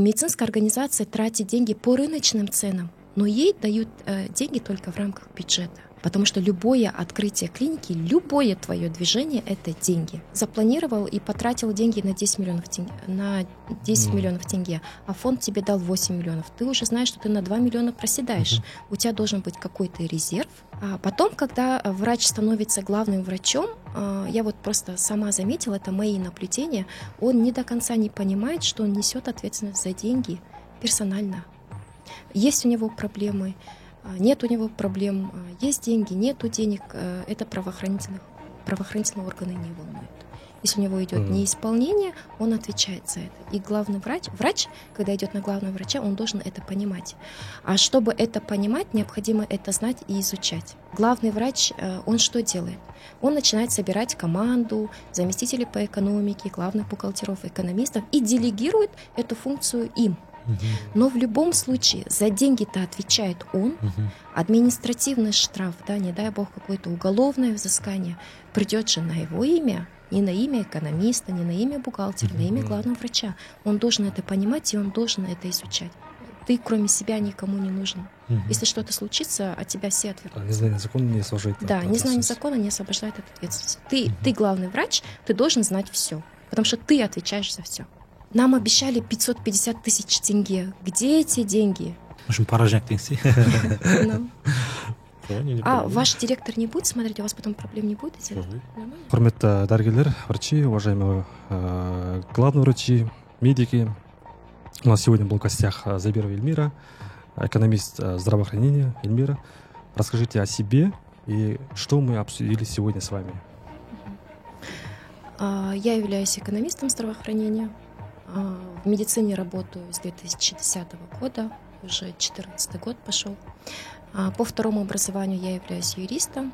медицинская организация тратит деньги по рыночным ценам, но ей дают э, деньги только в рамках бюджета. Потому что любое открытие клиники, любое твое движение – это деньги. Запланировал и потратил деньги на 10 миллионов тенге, на 10 mm. миллионов тенге, а фонд тебе дал 8 миллионов. Ты уже знаешь, что ты на 2 миллиона проседаешь. Mm-hmm. У тебя должен быть какой-то резерв. А потом, когда врач становится главным врачом, а, я вот просто сама заметила, это мои наблюдения, он не до конца не понимает, что он несет ответственность за деньги персонально. Есть у него проблемы, нет у него проблем, а, есть деньги, нету денег, а, это правоохранительных, правоохранительные органы не волнуют. Если у него идет mm. неисполнение, он отвечает за это. И главный врач, врач, когда идет на главного врача, он должен это понимать. А чтобы это понимать, необходимо это знать и изучать. Главный врач, он что делает? Он начинает собирать команду, заместителей по экономике, главных бухгалтеров, экономистов и делегирует эту функцию им – но в любом случае за деньги-то отвечает он. Административный штраф, да, не дай бог какое-то уголовное взыскание, придет же на его имя, не на имя экономиста, не на имя бухгалтера, на имя главного врача. Он должен это понимать, и он должен это изучать. Ты, кроме себя, никому не нужен. Угу. Если что-то случится, от тебя все отвернутся. А незнание закона не освобождает. Да, незнание закона не освобождает от ответственности. Ты, угу. ты главный врач, ты должен знать все, потому что ты отвечаешь за все. Нам обещали 550 тысяч тенге. Где эти деньги? В общем, порожняк тенге. А ваш директор не будет смотреть, у вас потом проблем не будет? Құрметті дәрігерлер, врачи, уважаемые э, главные врачи, медики. У нас сегодня был в гостях э, Забирова Эльмира, экономист э, здравоохранения Эльмира. Расскажите о себе и что мы обсудили сегодня с вами. А, я являюсь экономистом здравоохранения. А, в медицине работаю с 2010 года, уже 14 год пошел. А, по второму образованию я являюсь юристом.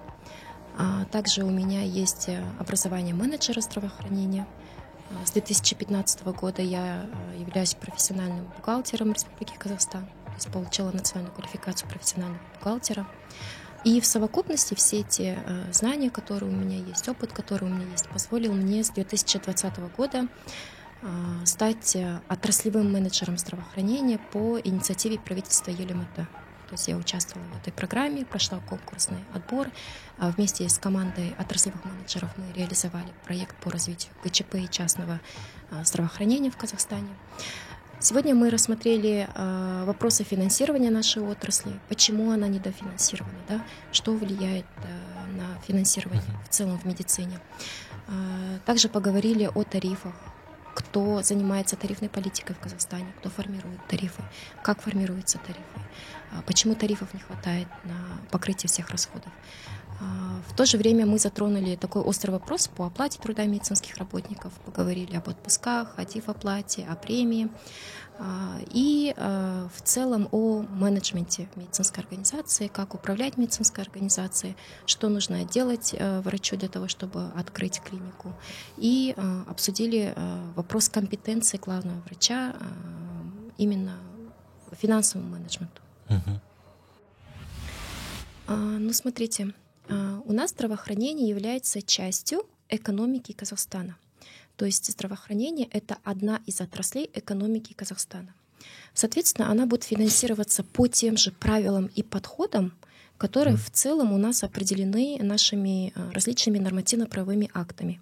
А, также у меня есть э, образование менеджера здравоохранения. С 2015 года я э, являюсь профессиональным бухгалтером Республики Казахстан, то есть получила национальную квалификацию профессионального бухгалтера. И в совокупности все эти э, знания, которые у меня есть, опыт, который у меня есть, позволил мне с 2020 года стать э, отраслевым менеджером здравоохранения по инициативе правительства ЕЛМТ. То есть я участвовала в этой программе, прошла конкурсный отбор. А вместе с командой отраслевых менеджеров мы реализовали проект по развитию ГЧП и частного а, здравоохранения в Казахстане. Сегодня мы рассмотрели вопросы финансирования нашей отрасли, почему она недофинансирована, да, что влияет э, на финансирование в целом в медицине. Также поговорили о тарифах, кто занимается тарифной политикой в Казахстане, кто формирует тарифы, как формируются тарифы, а, почему тарифов не хватает на покрытие всех расходов. А, в то же время мы затронули такой острый вопрос по оплате труда медицинских работников, поговорили об отпусках, о див-оплате, о премии. А, и а, в целом о менеджменте медицинской организации, как управлять медицинской организацией, что нужно делать а, врачу для того, чтобы открыть клинику. И обсудили вопрос компетенции главного врача именно финансовому менеджменту. Uh-huh. Ну, смотрите, у нас здравоохранение является частью экономики Казахстана. То есть здравоохранение — это одна из отраслей экономики Казахстана. Соответственно, она будет финансироваться по тем же правилам и подходам, которые в целом у нас определены нашими а, различными нормативно-правовыми актами.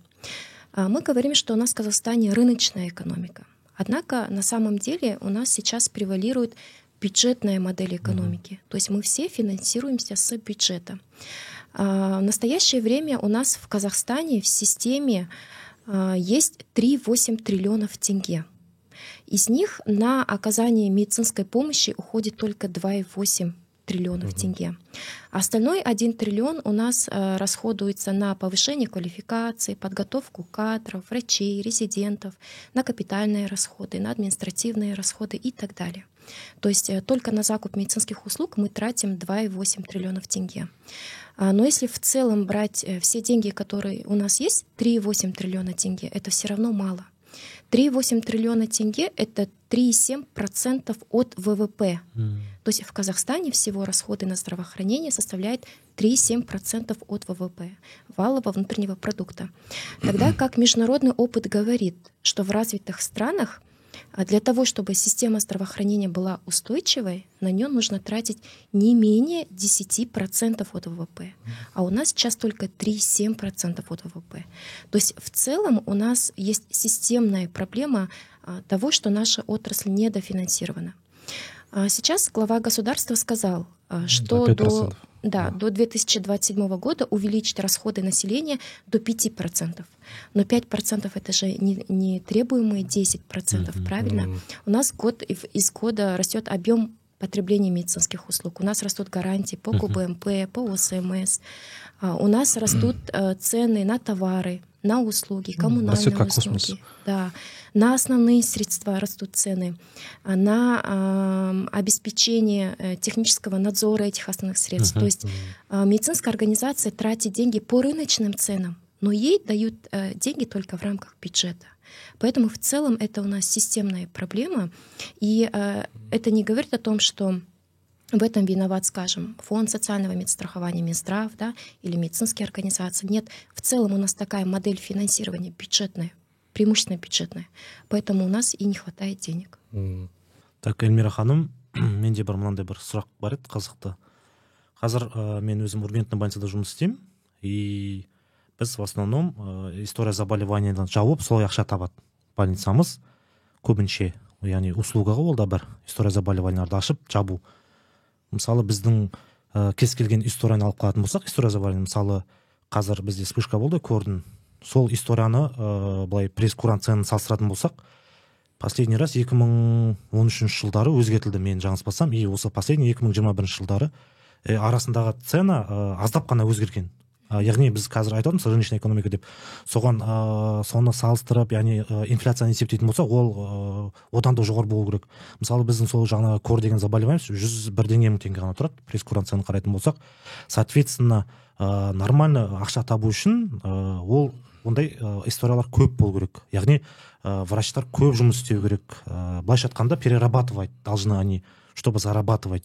А, мы говорим, что у нас в Казахстане рыночная экономика. Однако на самом деле у нас сейчас превалирует бюджетная модель экономики. То есть мы все финансируемся с бюджета. А, в настоящее время у нас в Казахстане в системе есть 3,8 триллионов тенге. Из них на оказание медицинской помощи уходит только 2,8 триллионов угу. тенге. Остальной 1 триллион у нас э, расходуется на повышение квалификации, подготовку кадров, врачей, резидентов, на капитальные расходы, на административные расходы и так далее. То есть э, только на закуп медицинских услуг мы тратим 2,8 триллионов тенге. А, но если в целом брать э, все деньги, которые у нас есть, 3,8 триллиона тенге, это все равно мало. 3,8 триллиона тенге — это 3,7% от ВВП. Mm. То есть в Казахстане всего расходы на здравоохранение составляют 3,7% от ВВП, валового внутреннего продукта. Тогда как международный опыт говорит, что в развитых странах А для того, чтобы система здравоохранения была устойчивой, на нее нужно тратить не менее 10% от ВВП. А у нас сейчас только 3-7% от ВВП. То есть в целом у нас есть системная проблема а, того, что наша отрасль недофинансирована. А сейчас глава государства сказал, что до да, до 2027 года увеличить расходы населения до 5%. Но 5% это же не, не требуемые 10%, mm-hmm. правильно? Mm-hmm. У нас год из года растет объем потребления медицинских услуг. У нас растут гарантии по КБМП, по ОСМС. А, у нас растут э, цены на товары, на услуги, коммунальные Растет как услуги. Космос. Да. На основные средства растут цены, а на э, обеспечение технического надзора этих основных средств. Uh-huh. То есть э, медицинская организация тратит деньги по рыночным ценам, но ей дают э, деньги только в рамках бюджета. Поэтому в целом это у нас системная проблема, и э, это не говорит о том, что в этом виноват, скажем, фонд социального медстрахования, Минздрав, да, или медицинские организации. Нет, в целом у нас такая модель финансирования бюджетная, преимущественно бюджетная. Поэтому у нас и не хватает денег. Mm. Так, эльмира ханым менде бір мынандай бір сұрақ бар еді қызықты қазір ә, мен өзім ургентный больницада жұмыс істеймін и біз в основном ә, история заболеванияларды жауып солай ақша табады больницамыз. Көбінше яғни услугаға ол да бір история заболеванияларды ашып жабу. Мысалы біздің ә, кез келген историяны алып қалатын болсақ история заболевания мысалы қазір бізде вспышка болды көрдің сол историяны ә, былай пресс курант ценаны салыстыратын болсақ последний раз 2013 жылдары өзгертілді мен жаңылыспасам и осы последний 2021 жылдары ә, арасындағы цена ә, аздап қана өзгерген. Яғни біз қазір айтып рыночная экономика деп. Соған ә, соны салыстырып яғни ә, инфляцияны есептейтін болсақ ол ә, одан да жоғары болу керек. Мысалы біздің сол жаңағы кор деген заболеваемость жүз бірдеңе мың теңге ғана тұрады. Прескуранцияны қарайтын болсақ. Соответственно ә, нормально ақша табу үшін ә, ол ондай ә, историялар көп болу керек. Яғни ә, врачтар көп жұмыс істеу керек. Ә, былайша айтқанда перерабатывать должны они чтобы зарабатывать.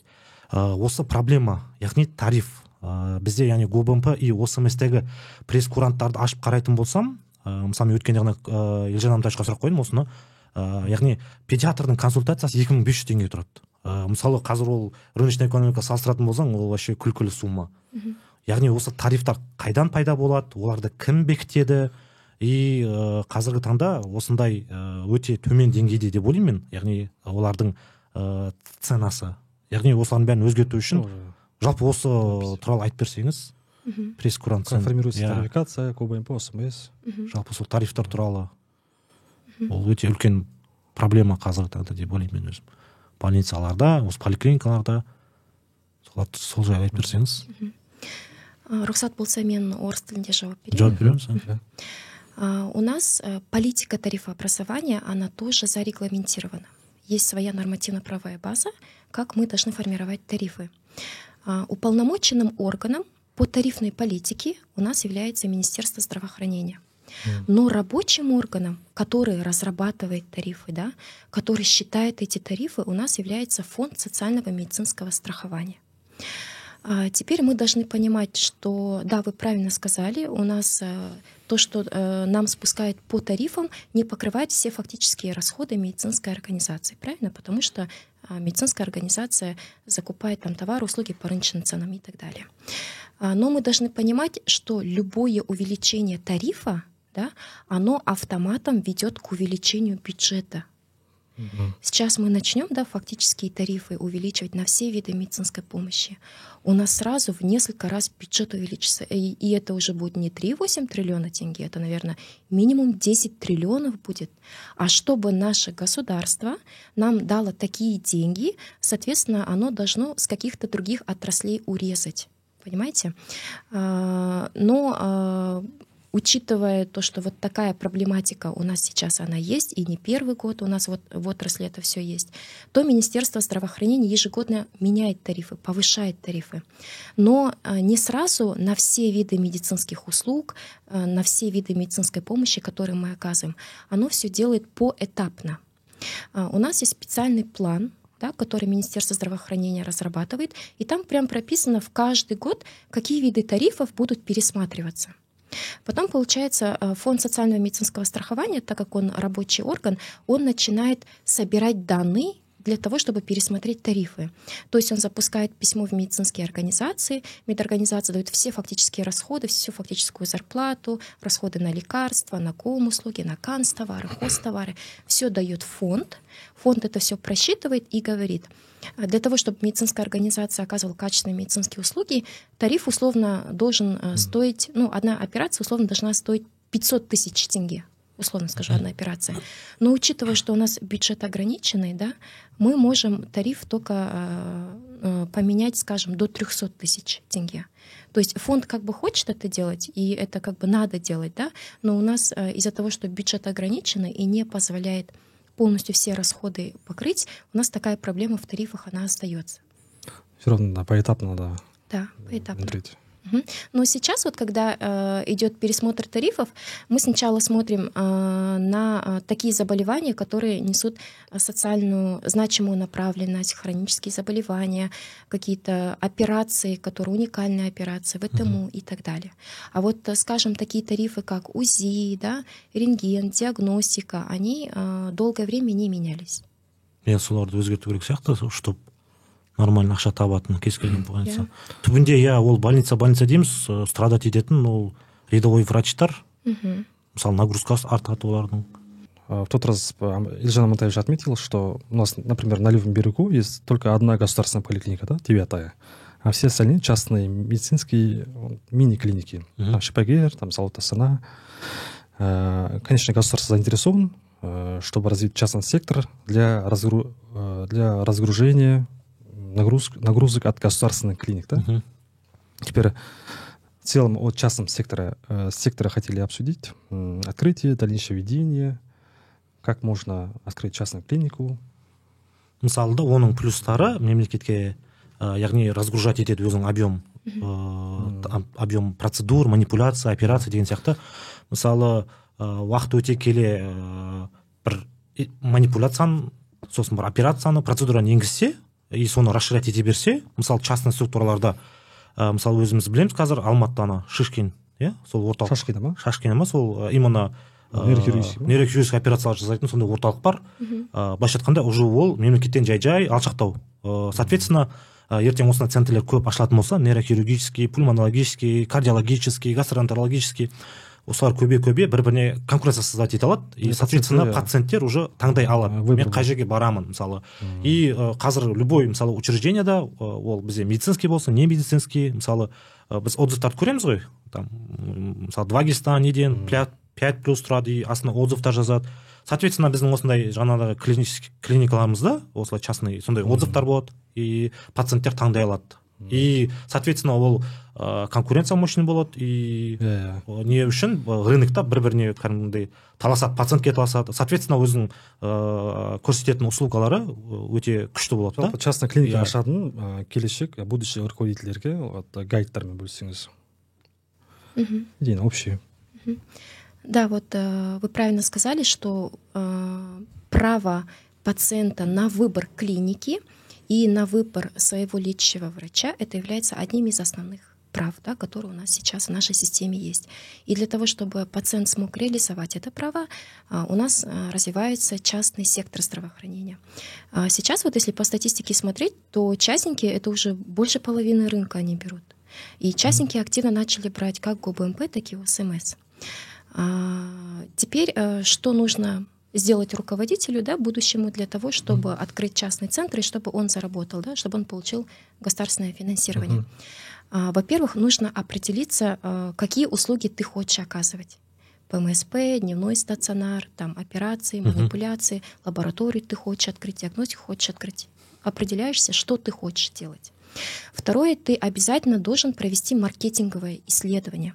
Ә, осы проблема яғни тариф. Ә, бізде яғни гобмп и осмстегі пресс куранттарды ашып қарайтын болсам ә, мысалы мен өткен ғана ә, елжан амантаевичқа сұрақ қойдым осыны. Ә, яғни педиатрдың консультациясы екі мың бес жүз теңге тұрады. Ә, мысалы қазір ол рыночный экономика салыстыратын болсаң ол вообще күлкілі сумма. Яғни осы тарифтар қайдан пайда болады оларды кім бекітеді? И ә, қазіргі таңда осындай өте төмен деңгейде деп ойлаймын мен. Яғни олардың ә, ценасы. Яғни осылардың бәрін өзгерту үшін жалпы осы туралы айтып берсеңіз пресс курант формируется тарификация кобмп осмс жалпы сол тарифтар туралы. Ол өте үлкен проблема қазіргі таңда деп ойлаймын мен өзім. Больницаларда осы поликлиникаларда. Соларды сол жайлы айтып берсеңіз. Рұқсат болса мен орыс тілінде жауап берейін жауап береміз у нас э, политика тарифообразования она тоже зарегламентирована. Есть своя нормативно-правовая база как мы должны формировать тарифы. Уполномоченным органом по тарифной политике у нас является Министерство здравоохранения. Но рабочим органом, который разрабатывает тарифы, да, который считает эти тарифы, у нас является Фонд социального медицинского страхования. А теперь мы должны понимать, что, да, вы правильно сказали, у нас э, то, что э, нам спускают по тарифам, не покрывает все фактические расходы медицинской организации, правильно? Потому что а, медицинская организация закупает там товары, услуги по рыночным ценам и так далее. А, но мы должны понимать, что любое увеличение тарифа, да, оно автоматом ведет к увеличению бюджета Сейчас мы начнем, да, фактические тарифы увеличивать на все виды медицинской помощи. У нас сразу в несколько раз бюджет увеличится. И, и это уже будет не 3,8 триллиона тенге, это, наверное, минимум 10 триллионов будет. А чтобы наше государство нам дало такие деньги, соответственно, оно должно с каких-то других отраслей урезать понимаете? А, но а, учитывая то, что вот такая проблематика у нас сейчас она есть, и не первый год у нас вот в отрасли это все есть, то Министерство здравоохранения ежегодно меняет тарифы, повышает тарифы. Но а, не сразу на все виды медицинских услуг, а, на все виды медицинской помощи, которые мы оказываем, оно все делает поэтапно. А, у нас есть специальный план, да, который Министерство здравоохранения разрабатывает, и там прям прописано в каждый год, какие виды тарифов будут пересматриваться. Потом, получается, э, фонд социального медицинского страхования, так как он рабочий орган, он начинает собирать данные для того, чтобы пересмотреть тарифы. То есть он запускает письмо в медицинские организации, медорганизация дает все фактические расходы, всю фактическую зарплату, расходы на лекарства, на ком-услуги, на канцтовары, хостовары. Все дает фонд. Фонд это все просчитывает и говорит, для того, чтобы медицинская организация оказывала качественные медицинские услуги, тариф условно должен э, стоить, ну, одна операция условно должна стоить 500 тысяч тенге условно скажу, одна операция. Но учитывая, что у нас бюджет ограниченный, да, мы можем тариф только э, э поменять, скажем, до 300 тысяч тенге. То есть фонд как бы хочет это делать, и это как бы надо делать, да, но у нас э, из-за того, что бюджет ограниченный и не позволяет полностью все расходы покрыть, у нас такая проблема в тарифах, она остается. Все равно да, поэтапно надо. Да, поэтапно. Внедрить. Но сейчас вот, когда э, идет пересмотр тарифов, мы сначала смотрим э, на э, такие заболевания, которые несут социальную значимую направленность, хронические заболевания, какие-то операции, которые уникальные операции, ВТМУ угу. и так далее. А вот, э, скажем, такие тарифы, как УЗИ, да, рентген, диагностика, они э, долгое время не менялись. иә соларды өзгерту керек сияқты чтобы нормально ақша табатын кез келген больница түбінде иә ол больница больница дейміз страдать ететін ол рядовой врачтар мысалы нагрузкасы артады олардың в тот раз Ильжан Амантаевич отметил, что у нас, например, на Левом берегу есть только одна государственная поликлиника, да, девятая, а все остальные частные медицинские мини-клиники. Uh-huh. Там Шипагер, там Салут Астана. Конечно, государство заинтересован, чтобы развить частный сектор для, разгру... для разгружения нагруз, нагрузок от государственных клиник, да? Угу. Теперь в целом от частного сектора, э, сектора хотели обсудить э, открытие, дальнейшее ведение, как можно открыть частную клинику. мысалы да оның плюстары мемлекетке ә, яғни разгружать етеді өзінің объем ә, объем процедур манипуляция операция деген сияқты мысалы ә, уақыт өте келе ә, бір манипуляцияны сосын бір операцияны процедураны енгізсе и соны расширять ете берсе мысалы частный структураларда ә, мысалы өзіміз білеміз қазір алматыда ана шишкин иә сол орталық. Шашкина ма? Шашкина ма сол именно нейрохирургический операциялар жасайтын сондай орталық бар. Ыыы былайша айтқанда уже ол мемлекеттен жай жай алшақтау. Ыыы соответственно ертең осындай центрлер көп ашылатын болса нейрохирургический пульмонологический кардиологический гастроэнтерологический осылар көбейе көбейе бір біріне конкуренция создать ете алады. И соответственно пациенттер уже таңдай алады. мен қай жерге барамын мысалы. И қазір любой мысалы учреждениеда ол бізде медицинский болсын не медицинский мысалы біз отзывтарды көреміз ғой. Там мысалы два гиста неден пять плюс тұрады и астына отзывтар жазады. Соответственно біздің осындай жаңағы клинический клиникаларымызда осылай частный сондай отзывтар болады и пациенттер таңдай алады. И соответственно ол ә, конкуренция мощный болады и yeah. Иә. не үшін рынокта бір біріне кәдімгідей таласады пациентке таласады соответственно өзінің ә, көрсететін услугалары өте күшті болады да частный клиника yeah. Иә. ашатын ә, келешек будущий руководительдерге вот гайдтармен бөліссеңіз идея общие да вот э, вы правильно сказали что э, право пациента на выбор клиники и на выбор своего лечащего врача это является одним из основных прав, да, которые у нас сейчас в нашей системе есть. И для того, чтобы пациент смог реализовать это право, а, у нас а, развивается частный сектор здравоохранения. А сейчас вот если по статистике смотреть, то частники — это уже больше половины рынка они берут. И частники активно начали брать как ГОБМП, так и ОСМС. Теперь что нужно сделать руководителю, да, будущему для того, чтобы mm-hmm. открыть частный центр и чтобы он заработал, да, чтобы он получил государственное финансирование. Mm-hmm. Во-первых, нужно определиться, а, какие услуги ты хочешь оказывать. ПМСП, дневной стационар, там операции, манипуляции, mm-hmm. лабораторию ты хочешь открыть, диагностику хочешь открыть. Определяешься, что ты хочешь делать. Второе, ты обязательно должен провести маркетинговое исследование,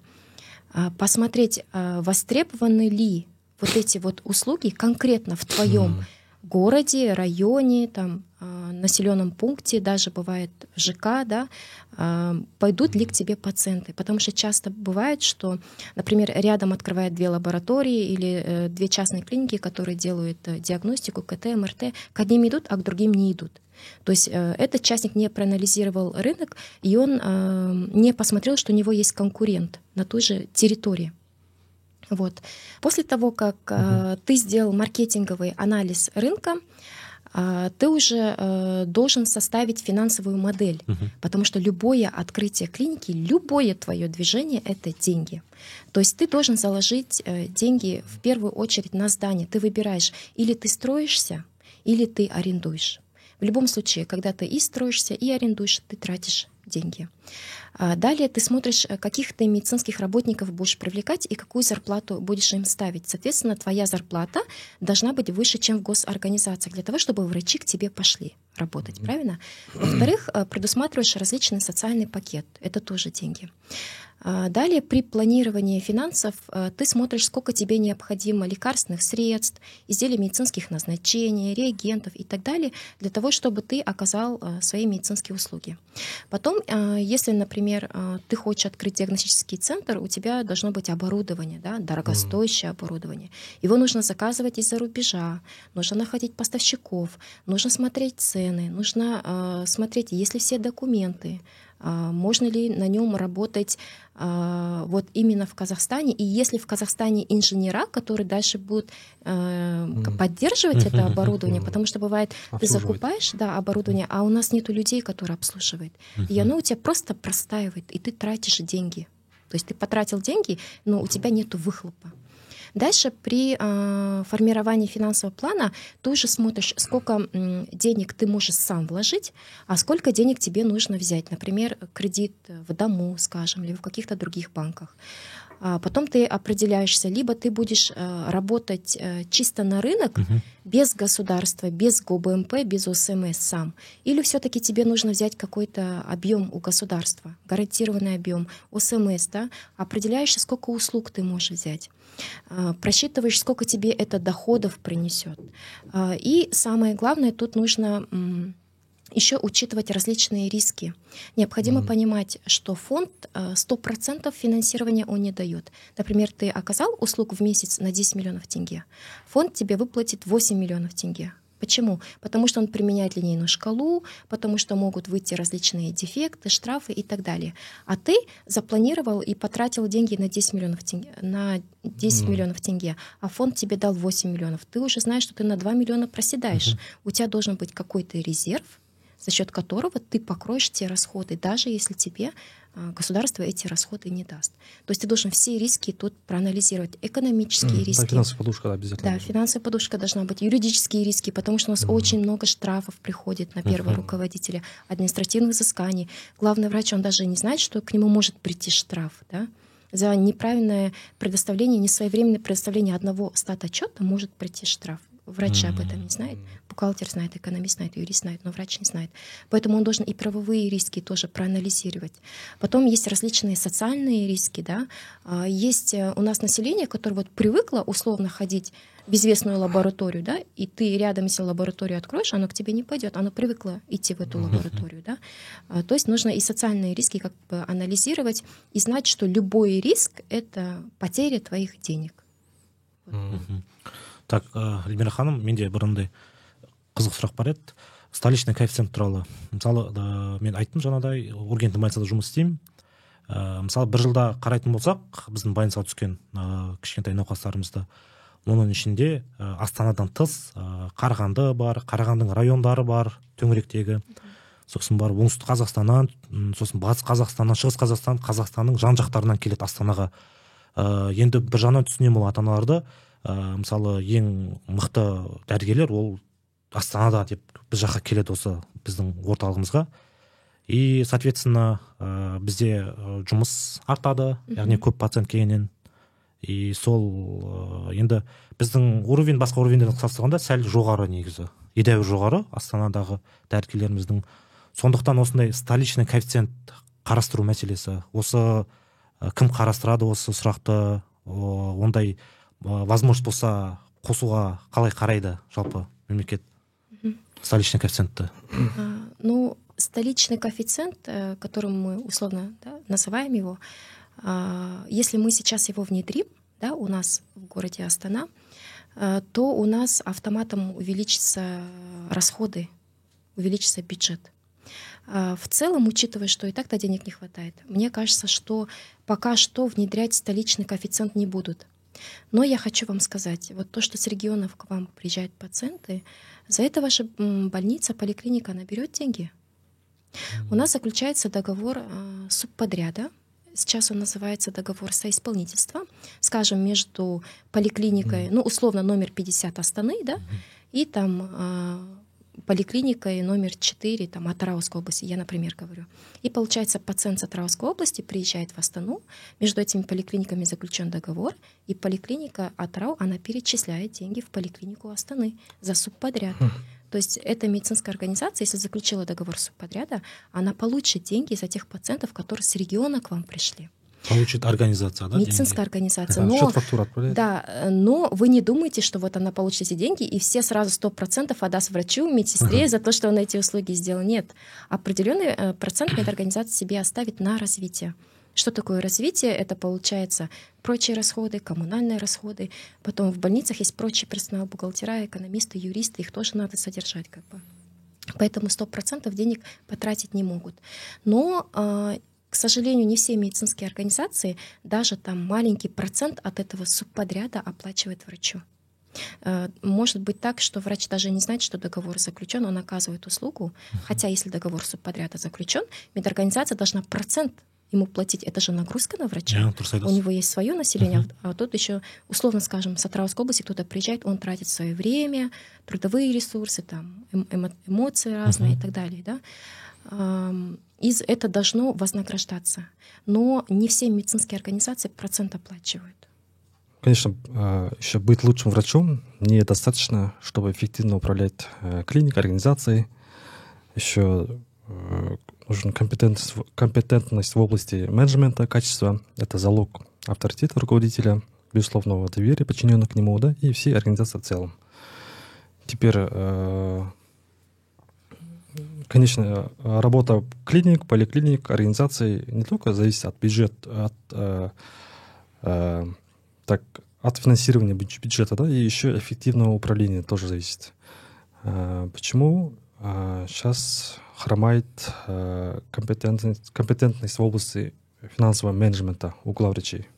а, посмотреть, востребованы ли вот эти вот услуги конкретно в твоем городе, районе, там, а, населенном пункте, даже бывает в ЖК, да, а, пойдут ли к тебе пациенты. Потому что часто бывает, что, например, рядом открывают две лаборатории или э, две частные клиники, которые делают э, диагностику, КТ, МРТ, к одним идут, а к другим не идут. То есть э, этот частник не проанализировал рынок, и он не посмотрел, что у него есть конкурент на той же территории. Вот. После того, как угу. ты сделал маркетинговый анализ рынка, а, ты уже э, должен составить финансовую модель, угу. потому что любое открытие клиники, любое твое движение — это деньги. То есть ты должен заложить э, деньги в первую очередь на здание. Ты выбираешь, или ты строишься, или ты арендуешь. В любом случае, когда ты и строишься, и арендуешь, ты тратишь деньги. А далее ты смотришь, э, каких ты медицинских работников будешь привлекать и какую зарплату будешь им ставить. Соответственно, твоя зарплата должна быть выше, чем в госорганизациях, для того, чтобы врачи к тебе пошли работать, правильно? Во-вторых, э, предусматриваешь различный социальный пакет. Это тоже деньги. А, далее при планировании финансов а, ты смотришь, сколько тебе необходимо лекарственных средств, изделий медицинских назначений, реагентов и так далее, для того, чтобы ты оказал свои медицинские услуги. Потом, если, например, ты хочешь открыть диагностический центр, у тебя должно быть оборудование, да, дорогостоящее mm. оборудование. Его нужно заказывать из-за рубежа, нужно находить поставщиков, нужно смотреть цены, нужно смотреть, есть ли все документы, а, можно ли на нем работать а, вот именно в Казахстане, и если в Казахстане инженера, которые дальше будут э, поддерживать это оборудование, потому что бывает, ты закупаешь да, оборудование, а у нас нету людей, которые обслуживают, и оно у тебя просто простаивает, и ты тратишь деньги. То есть ты потратил деньги, но у тебя нету выхлопа. Дальше при э, формировании финансового плана ты уже смотришь, сколько э, денег ты можешь сам вложить, а сколько денег тебе нужно взять. Например, кредит в дому, скажем, или в каких-то других банках. А потом ты определяешься, либо ты будешь э, работать э, чисто на рынок, угу. без государства, без ГОБМП, без ОСМС сам, или все-таки тебе нужно взять какой-то объем у государства, гарантированный объем, ОСМС, да, определяешься, сколько услуг ты можешь взять. А, просчитываешь, сколько тебе это доходов принесет. И самое главное, тут нужно еще учитывать различные риски. Необходимо mm-hmm. понимать, что фонд 100% э, финансирования он не дает. Например, ты оказал услугу в месяц на 10 миллионов тенге, фонд тебе выплатит 8 миллионов тенге. Почему? Потому что он применяет линейную шкалу, потому что могут выйти различные дефекты, штрафы и так далее. А ты запланировал и потратил деньги на 10 миллионов тенге, на 10 mm. миллионов тенге, а фонд тебе дал 8 миллионов. Ты уже знаешь, что ты на 2 миллиона проседаешь. Mm-hmm. У тебя должен быть какой-то резерв, за счет которого ты покроешь те расходы, даже если тебе а, государство эти расходы не даст. То есть ты должен все риски тут проанализировать. Экономические mm, риски. Финансовая подушка обязательно. Да, финансовая подушка должна быть. Юридические риски, потому что у нас mm. очень много штрафов приходит на первого mm-hmm. руководителя, административных взысканий. Главный врач, он даже не знает, что к нему может прийти штраф. Да? За неправильное предоставление, несвоевременное предоставление одного стат отчета может прийти штраф. Врач mm-hmm. об этом не знает, бухгалтер знает, экономист знает, юрист знает, но врач не знает. Поэтому он должен и правовые риски тоже проанализировать. Потом есть различные социальные риски, да. А, есть э, у нас население, которое вот привыкло условно ходить в известную лабораторию, да, и ты рядом, если лабораторию откроешь, оно к тебе не пойдет, оно привыкло идти в эту лабораторию, да. А, то есть нужно и социальные риски как бы анализировать и знать, что любой риск — это потеря твоих денег. Так эльмира ханым менде бір андай қызық сұрақ бар еді. Столичный коэффициент туралы. Мысалы ә, мен айттым жаңағыдай ургентный больницада жұмыс істеймін. Ә, мысалы бір жылда қарайтын болсақ біздің больницаға түскен ә, кішкентай науқастарымызды оның ішінде ә, астанадан тыс ә, қарағанды бар қарағандының райондары бар төңіректегі. Сосын барып оңтүстік қазақстаннан сосын батыс қазақстаннан шығыс қазақстан қазақстанның жан жақтарынан келеді астанаға. Ә, енді бір жағынан түсінемін ол ата аналарды ә, мысалы ең мықты дәрігерлер ол астанада деп біз жаққа келеді осы біздің орталығымызға. И соответственно ә, бізде жұмыс артады яғни көп пациент келгеннен. И сол ә, енді біздің уровень басқа уровеньдермен салыстырғанда сәл жоғары негізі. Едәуір жоғары астанадағы дәрігерлеріміздің. Сондықтан осындай столичный коэффициент қарастыру мәселесі осы кім қарастырады осы сұрақты ондай возможность болса қосуға қалай қарайды жалпы мемлекет? Столичный коэффициентті А, ну, столичный коэффициент, э, которым мы условно да, называем его, а, если мы сейчас его внедрим, да, у нас в городе Астана, э, то у нас автоматом увеличатся расходы, увеличится бюджет. А, в целом, учитывая, что и так-то денег не хватает, мне кажется, что пока что внедрять столичный коэффициент не будут. Но я хочу вам сказать, вот то, что с регионов к вам приезжают пациенты, за это ваша больница, поликлиника наберет деньги. У нас заключается договор э, субподряда. Сейчас он называется договор соисполнительства, скажем, между поликлиникой, ну, условно, номер 50 Астаны, да, и там э, поликлиникой номер 4 там, от Тарауской области, я, например, говорю. И получается, пациент с Тарауской области приезжает в Астану, между этими поликлиниками заключен договор, и поликлиника Атарау, она перечисляет деньги в поликлинику Астаны за субподряд. Хм. То есть эта медицинская организация, если заключила договор субподряда, она получит деньги за тех пациентов, которые с региона к вам пришли. Получит организация, да? Медицинская деньги? организация. Но, Счет фактура отправляет? Да, но вы не думайте, что вот она получит эти деньги, и все сразу сто процентов отдаст врачу, медсестре uh-huh. за то, что он эти услуги сделал. Нет. Определенный э, процент эта организация себе оставит на развитие. Что такое развитие? Это получается прочие расходы, коммунальные расходы. Потом в больницах есть прочий персонал, бухгалтера, экономисты, юристы, их тоже надо содержать как бы. Поэтому 100% денег потратить не могут. Но а, к сожалению, не все медицинские организации, даже там маленький процент от этого субподряда оплачивает врачу. Э, может быть так, что врач даже не знает, что договор заключен, он оказывает услугу, хотя если договор субподряда заключен, медорганизация должна процент ему платить. Это же нагрузка на врача. У него есть свое население, uh-huh. а тут еще, условно скажем, с Атраусской области кто-то приезжает, он тратит свое время, трудовые ресурсы, там, эмо- эмоции разные uh-huh. и так далее. Да? Из это должно вознаграждаться. Но не все медицинские организации процент оплачивают. Конечно, а, еще быть лучшим врачом недостаточно, чтобы эффективно управлять э, клиникой, организацией. Еще э, нужен компетентность, компетентность в области менеджмента, качества. Это залог авторитета руководителя, безусловного доверия подчиненных к нему, да, и всей организации в целом. Теперь э, Конечно, работа клиник, поликлиник, организаций не только зависит от бюджета, от, э, э, так, от финансирования бюджета, да, и еще эффективного управления тоже зависит. Э, почему э, сейчас хромает э, компетентность, компетентность в области финансового менеджмента у главврачей?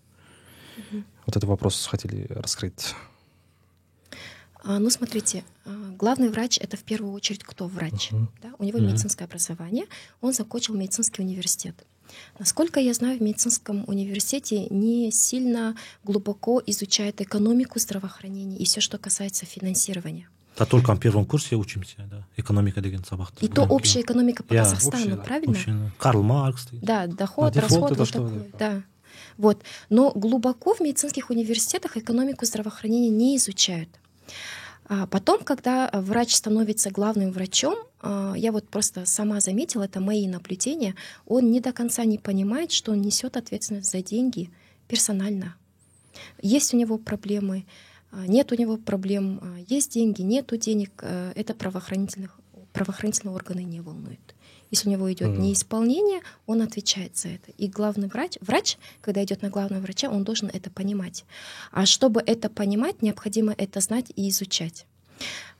Mm-hmm. Вот этот вопрос хотели раскрыть. А, ну, смотрите, а, главный врач это в первую очередь кто врач. Uh-huh. Да? У него uh-huh. медицинское образование, он закончил медицинский университет. Насколько я знаю, в медицинском университете не сильно глубоко изучают экономику здравоохранения и все, что касается финансирования. Да только на первом курсе учимся, да. Экономика деген сабақты. И то общая экономика по yeah, Казахстану, общая, правильно? Общая, Карл Маркс. Да, доход, а, расход, вот такой, да. Вот. Но глубоко в медицинских университетах экономику здравоохранения не изучают. А потом, когда врач становится главным врачом, а, я вот просто сама заметила, это мои наблюдения, он не до конца не понимает, что он несет ответственность за деньги персонально. Есть у него проблемы, а, нет у него проблем, есть деньги, нету денег, это правоохранительных, правоохранительные органы не волнует. Если у него идет mm. неисполнение, он отвечает за это. И главный врач, врач, когда идет на главного врача, он должен это понимать. А чтобы это понимать, необходимо это знать и изучать.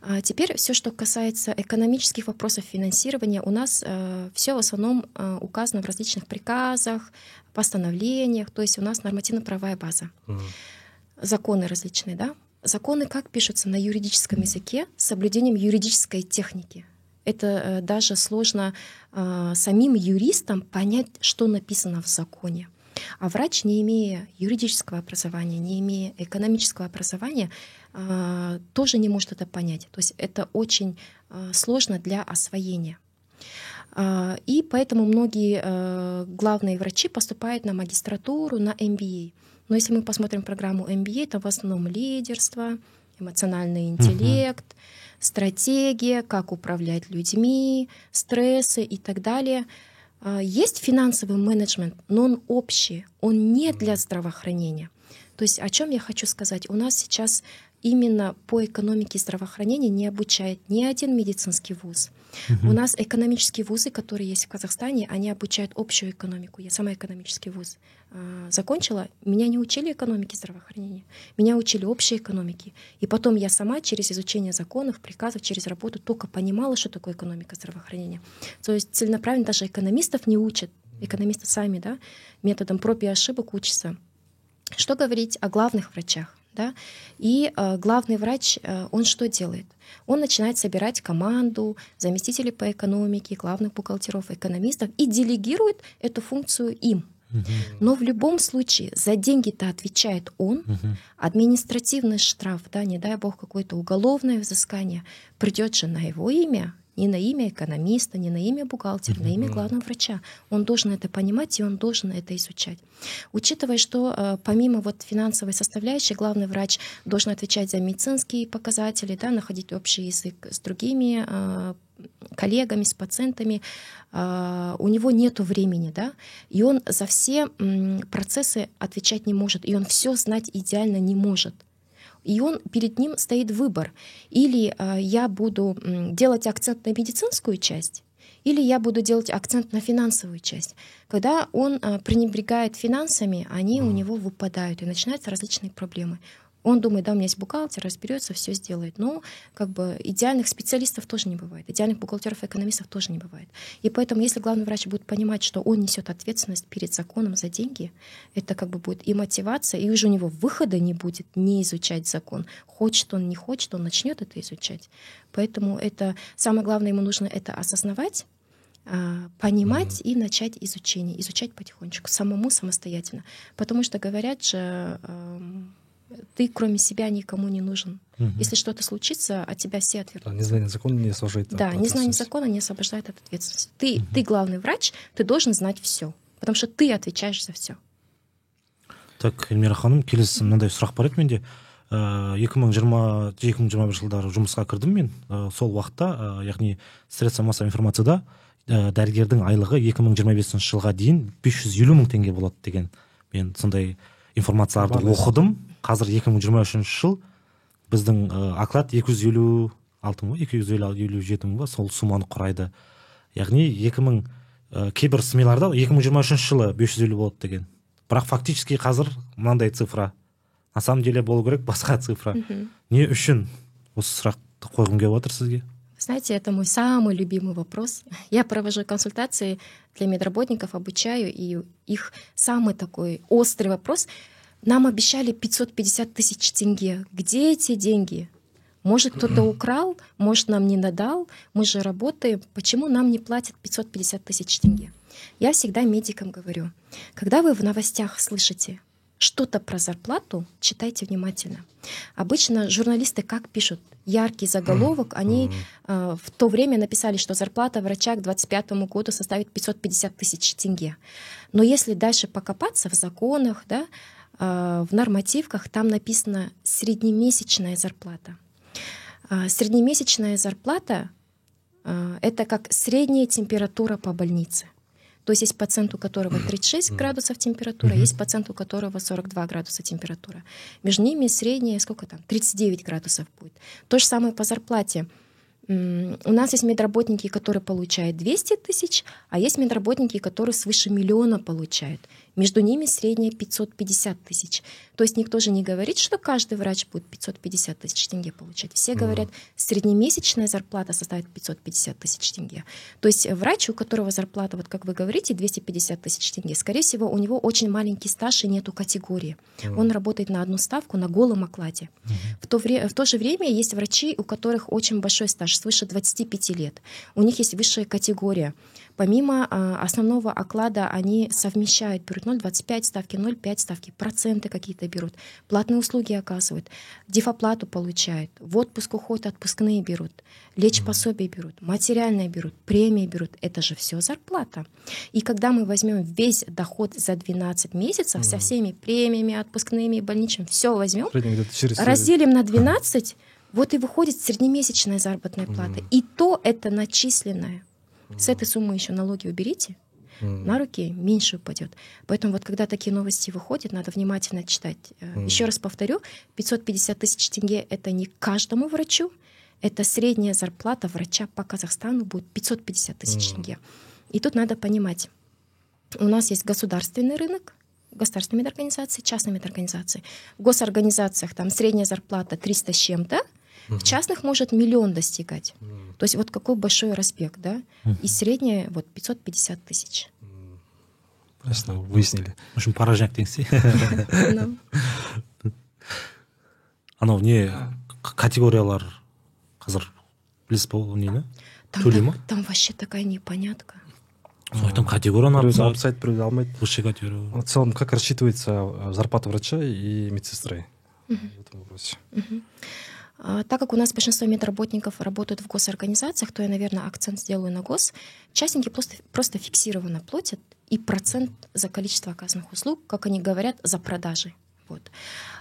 А теперь все, что касается экономических вопросов финансирования, у нас э, все в основном э, указано в различных приказах, постановлениях, то есть у нас нормативно-правовая база. Mm. Законы различные, да? Законы как пишутся на юридическом языке с соблюдением юридической техники. Это э, даже сложно э, самим юристам понять, что написано в законе. А врач, не имея юридического образования, не имея экономического образования, э, тоже не может это понять. То есть это очень сложно для освоения. И поэтому многие главные врачи поступают на магистратуру, на MBA. Но если мы посмотрим программу MBA, то в основном лидерство, эмоциональный интеллект, uh-huh стратегия, как управлять людьми, стрессы и так далее. А, есть финансовый менеджмент, но он общий, он не для здравоохранения. То есть о чем я хочу сказать? У нас сейчас именно по экономике здравоохранения не обучает ни один медицинский вуз. Угу. У нас экономические вузы, которые есть в Казахстане, они обучают общую экономику. Я сама экономический вуз э, закончила. Меня не учили экономике здравоохранения. Меня учили общей экономике. И потом я сама через изучение законов, приказов, через работу только понимала, что такое экономика здравоохранения. То есть целенаправленно даже экономистов не учат. Экономисты сами да, методом проб и ошибок учатся. Что говорить о главных врачах? Да? И э, главный врач, э, он что делает? Он начинает собирать команду заместителей по экономике, главных бухгалтеров, экономистов и делегирует эту функцию им. Но в любом случае за деньги-то отвечает он. Административный штраф, да, не дай бог какое-то уголовное взыскание, придет же на его имя, не на имя экономиста, не на имя бухгалтера, на имя главного врача. Он должен это понимать, и он должен это изучать. Учитывая, что э, помимо вот финансовой составляющей, главный врач должен отвечать за медицинские показатели, да, находить общий язык с другими э, коллегами, с пациентами, э, у него нет времени, да, и он за все процессы отвечать не может, и он все знать идеально не может. И он перед ним стоит выбор. Или э, я буду делать акцент на медицинскую часть, или я буду делать акцент на финансовую часть. Когда он э, пренебрегает финансами, они у него выпадают, и начинаются различные проблемы. Он думает, да, у меня есть бухгалтер, разберется, все сделает. Но как бы идеальных специалистов тоже не бывает, идеальных бухгалтеров и экономистов тоже не бывает. И поэтому, если главный врач будет понимать, что он несет ответственность перед законом за деньги, это как бы будет и мотивация, и уже у него выхода не будет не изучать закон. Хочет он, не хочет, он начнет это изучать. Поэтому это самое главное ему нужно это осознавать, а, понимать mm-hmm. и начать изучение, изучать потихонечку, самому самостоятельно. Потому что говорят же, ты кроме себя никому не нужен. Угу. Если что-то случится, от тебя все отвернутся. Да, незнание закона не освобождает Да, незнание закона не освобождает от ответственности. Ты, угу. ты главный врач, ты должен знать все, потому что ты отвечаешь за все. так эльмира ханым келесі мынандай сұрақ бар еді менде екі мың жиырма екі мың жиырма бір жылдары жұмысқа кірдім мен ә, сол уақытта ә, яғни средства массовой информацияда ә, дәрігердің айлығы екі мың жиырма бесінші жылға дейін бес жүз елу мың теңге болады деген мен сондай информацияларды оқыдым қазір екі мың жиырма үшінші жыл біздің ә, оклад екі жүз елу алты мың ба екі жүз елу жеті мың ба сол сумманы құрайды. Яғни екі мың ә, кейбір смеларда екі мың жиырма үшінші жылы бес жүз елу болады деген. Бірақ фактически қазір мынандай цифра. На самом деле болу керек басқа цифра. Не үшін осы сұрақты қойғым келіп отыр сізге? Знаете, это мой самый любимый вопрос. Я провожу консультации для медработников, обучаю, и их самый такой острый вопрос — нам обещали 550 тысяч тенге. Где эти деньги? Может, кто-то украл, может, нам не надал, мы же работаем, почему нам не платят 550 тысяч тенге? Я всегда медикам говорю, когда вы в новостях слышите что-то про зарплату, читайте внимательно. Обычно журналисты как пишут? Яркий заголовок. Они э, в то время написали, что зарплата врача к 2025 году составит 550 тысяч тенге. Но если дальше покопаться в законах, да, в нормативках там написано среднемесячная зарплата. А, среднемесячная зарплата а, это как средняя температура по больнице. То есть есть пациент, у которого 36 градусов температура, есть пациент, у которого 42 градуса температура. Между ними средняя, сколько там, 39 градусов будет. То же самое по зарплате. У нас есть медработники, которые получают 200 тысяч, а есть медработники, которые свыше миллиона получают. Между ними средняя 550 тысяч. То есть никто же не говорит, что каждый врач будет 550 тысяч тенге получать. Все говорят, среднемесячная зарплата составит 550 тысяч тенге. То есть врач, у которого зарплата, вот как вы говорите, 250 тысяч тенге, скорее всего, у него очень маленький стаж и нету категории. Он работает на одну ставку на голом окладе. В, то вре- в то же время есть врачи, у которых очень большой стаж, свыше 25 лет. У них есть высшая категория. Помимо а, основного оклада они совмещают, берут 0,25 ставки, 0,5 ставки, проценты какие-то берут, платные услуги оказывают, дефоплату получают, в отпуск уходят, отпускные берут, лечь пособие берут, материальное берут, премии берут. Это же все зарплата. И когда мы возьмем весь доход за 12 месяцев со всеми премиями, отпускными, больничным, все возьмем, разделим на 12, вот и выходит среднемесячная заработная плата. И то это начисленная. С этой суммы еще налоги уберите. mm. на руки, меньше упадет. Поэтому вот когда такие новости выходят, надо внимательно читать. Mm. Еще раз повторю, 550 тысяч тенге — это не каждому врачу, это средняя зарплата врача по Казахстану будет 550 тысяч mm. тенге. И тут надо понимать, у нас есть государственный рынок, государственные медорганизации, частные медорганизации. В госорганизациях там средняя зарплата 300 с чем-то, в частных может миллион достигать. То есть вот какой большой разбег, да? И средняя вот 550 тысяч. Ясно, выяснили. В общем, поражняк деңсей. анау не категориялар қазір білесіз ба ол нені төлей ма там вообще такая непонятка там категорияны біреуді алып тастайды біреуді алмайды высшая категория в целом как рассчитывается э, зарплата врача и медсестры в этом вопросе а, так как у нас большинство медработников работают в госорганизациях, то я, наверное, акцент сделаю на гос. Частники просто, просто фиксированно платят и процент за количество оказанных услуг, как они говорят, за продажи. Вот.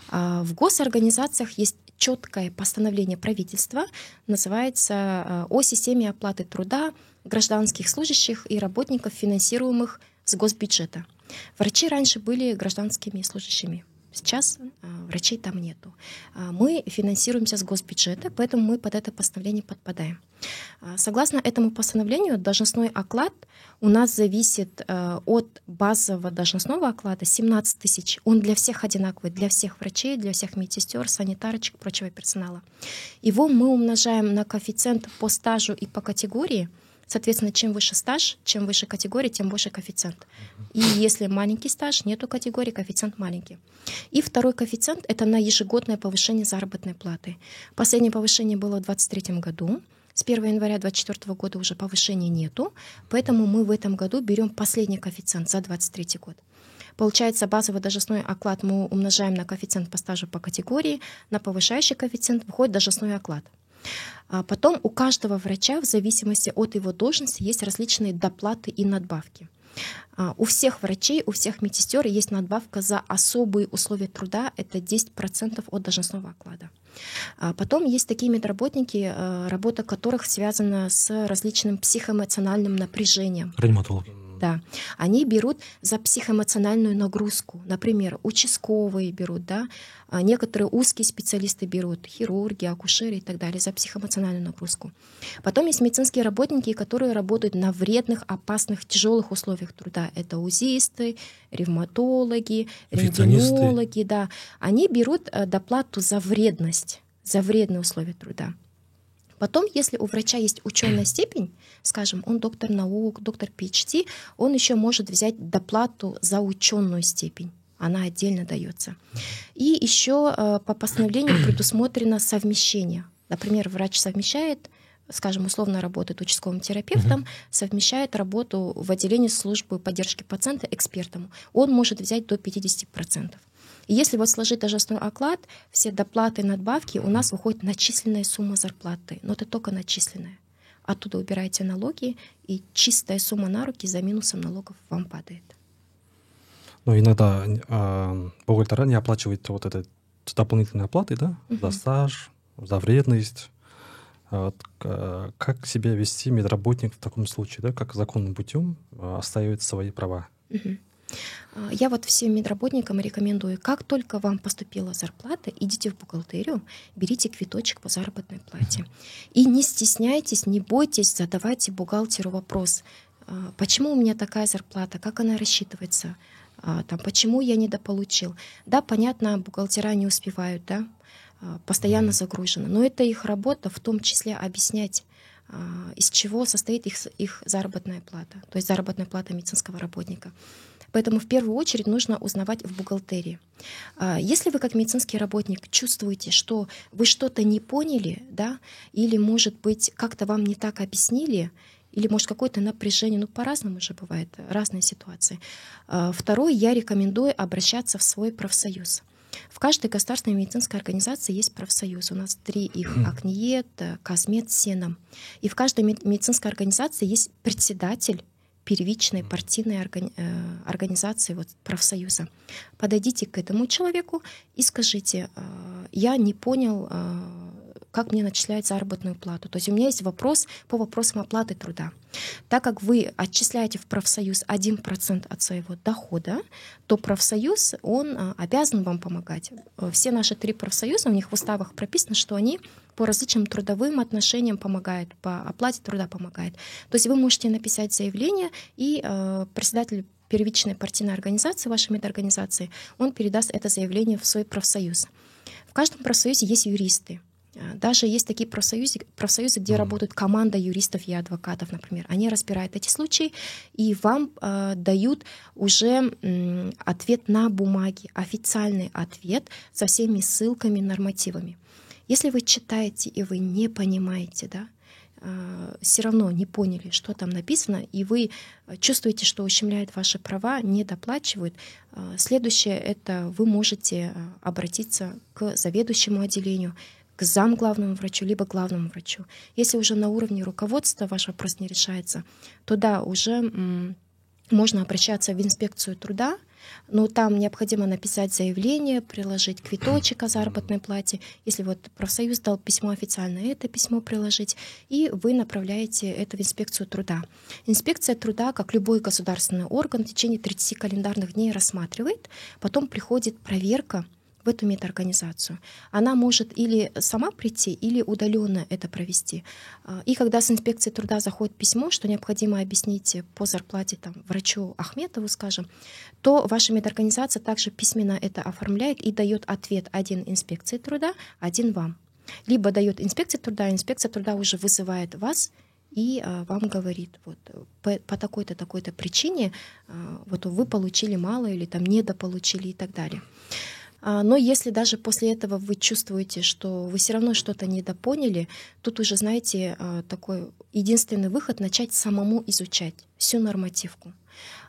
А в госорганизациях есть четкое постановление правительства, называется а, «О системе оплаты труда гражданских служащих и работников, финансируемых с госбюджета». Врачи раньше были гражданскими служащими Сейчас а, врачей там нету. А, мы финансируемся с госбюджета, поэтому мы под это постановление подпадаем. А, согласно этому постановлению, должностной оклад у нас зависит от базового должностного оклада 17 тысяч. Он для всех одинаковый, для всех врачей, для всех медсестер, санитарочек, прочего персонала. Его мы умножаем на коэффициент по стажу и по категории – Соответственно, чем выше стаж, чем выше категория, тем больше коэффициент. И если маленький стаж, нету категории, коэффициент маленький. И второй коэффициент — это на ежегодное повышение заработной платы. Последнее повышение было в 2023 году. С 1 января 2024 года уже повышения нету, поэтому мы в этом году берем последний коэффициент за 2023 год. Получается, базовый должностной оклад мы умножаем на коэффициент по стажу по категории, на повышающий коэффициент выходит должностной оклад. А потом у каждого врача в зависимости от его должности есть различные доплаты и надбавки. А, у всех врачей, у всех медсестер есть надбавка за особые условия труда, это 10% от должностного оклада. А потом есть такие медработники, работа которых связана с различным психоэмоциональным напряжением. Реаниматологи да, они берут за психоэмоциональную нагрузку. Например, участковые берут, да, а некоторые узкие специалисты берут, хирурги, акушеры и так далее, за психоэмоциональную нагрузку. Потом есть медицинские работники, которые работают на вредных, опасных, тяжелых условиях труда. Это узисты, ревматологи, рентгенологи, да. Они берут э, доплату за вредность, за вредные условия труда. Потом, если у врача есть ученая степень, скажем, он доктор наук, доктор PhD, он еще может взять доплату за ученую степень. Она отдельно дается. И еще э, по постановлению предусмотрено совмещение. Например, врач совмещает скажем, условно работает участковым терапевтом, uh-huh. совмещает работу в отделении службы поддержки пациента экспертом. Он может взять до 50%. И если вот сложить должностной оклад, все доплаты и надбавки, у нас выходит начисленная сумма зарплаты. Но это только начисленная. Оттуда убираете налоги, и чистая сумма на руки за минусом налогов вам падает. Но иногда э, бухгалтера не оплачивают вот это дополнительные оплаты, да, uh-huh. за стаж, за вредность. Вот, э, как себя вести медработник в таком случае, да, как законным путем оставить свои права? Uh-huh. А, я вот всем медработникам рекомендую, как только вам поступила зарплата, идите в бухгалтерию, берите квиточек по заработной плате. И не стесняйтесь, не бойтесь, задавайте бухгалтеру вопрос, а, почему у меня такая зарплата, как она рассчитывается, а, там, почему я недополучил. Да, понятно, бухгалтера не успевают, да, постоянно загружены, но это их работа, в том числе объяснять, из чего состоит их, их заработная плата, то есть заработная плата медицинского работника. Поэтому в первую очередь нужно узнавать в бухгалтерии. А, если вы как медицинский работник чувствуете, что вы что-то не поняли, да, или, может быть, как-то вам не так объяснили, или, может, какое-то напряжение, ну, по-разному же бывает, разные ситуации. А, второе, я рекомендую обращаться в свой профсоюз. В каждой государственной медицинской организации есть профсоюз. У нас три их — АКНИЕТ, Казмед, Сенам. И в каждой медицинской организации есть председатель первичной партийной э, организации, вот, профсоюза. Подойдите к этому человеку и скажите, э, я не понял, э, как мне начисляют заработную плату. То есть у меня есть вопрос по вопросам оплаты труда. Так как вы отчисляете в профсоюз 1% от своего дохода, то профсоюз, он а, обязан вам помогать. Все наши три профсоюза, у них в уставах прописано, что они по различным трудовым отношениям помогают, по оплате труда помогают. То есть вы можете написать заявление, и э, председатель первичной партийной организации, вашей медорганизации, он передаст это заявление в свой профсоюз. В каждом профсоюзе есть юристы. Даже есть такие профсоюзы, профсоюзы где mm. работают команда юристов и адвокатов, например. Они разбирают эти случаи и вам э, дают уже э, ответ на бумаге, официальный ответ со всеми ссылками, нормативами. Если вы читаете и вы не понимаете, да, э, все равно не поняли, что там написано, и вы чувствуете, что ущемляет ваши права, не доплачивают, э, следующее это вы можете э, обратиться к заведующему отделению, к зам главному врачу, либо главному врачу. Если уже на уровне руководства ваш вопрос не решается, то да, уже можно обращаться в инспекцию труда, но там необходимо написать заявление, приложить квиточек о заработной плате. Если вот профсоюз дал письмо официально, это письмо приложить, и вы направляете это в инспекцию труда. Инспекция труда, как любой государственный орган, в течение 30 календарных дней рассматривает, потом приходит проверка, в эту медорганизацию. Она может или сама прийти, или удаленно это провести. А, и когда с инспекции труда заходит письмо, что необходимо объяснить по зарплате там, врачу Ахметову, скажем, то ваша медорганизация также письменно это оформляет и дает ответ один инспекции труда, один вам. Либо дает инспекция труда, инспекция труда уже вызывает вас и а, вам говорит, вот по, по такой-то такой-то причине а, вот вы получили мало или там недополучили и так далее. А, но если даже после этого вы чувствуете, что вы все равно что-то недопоняли, тут уже, знаете, а, такой единственный выход — начать самому изучать всю нормативку.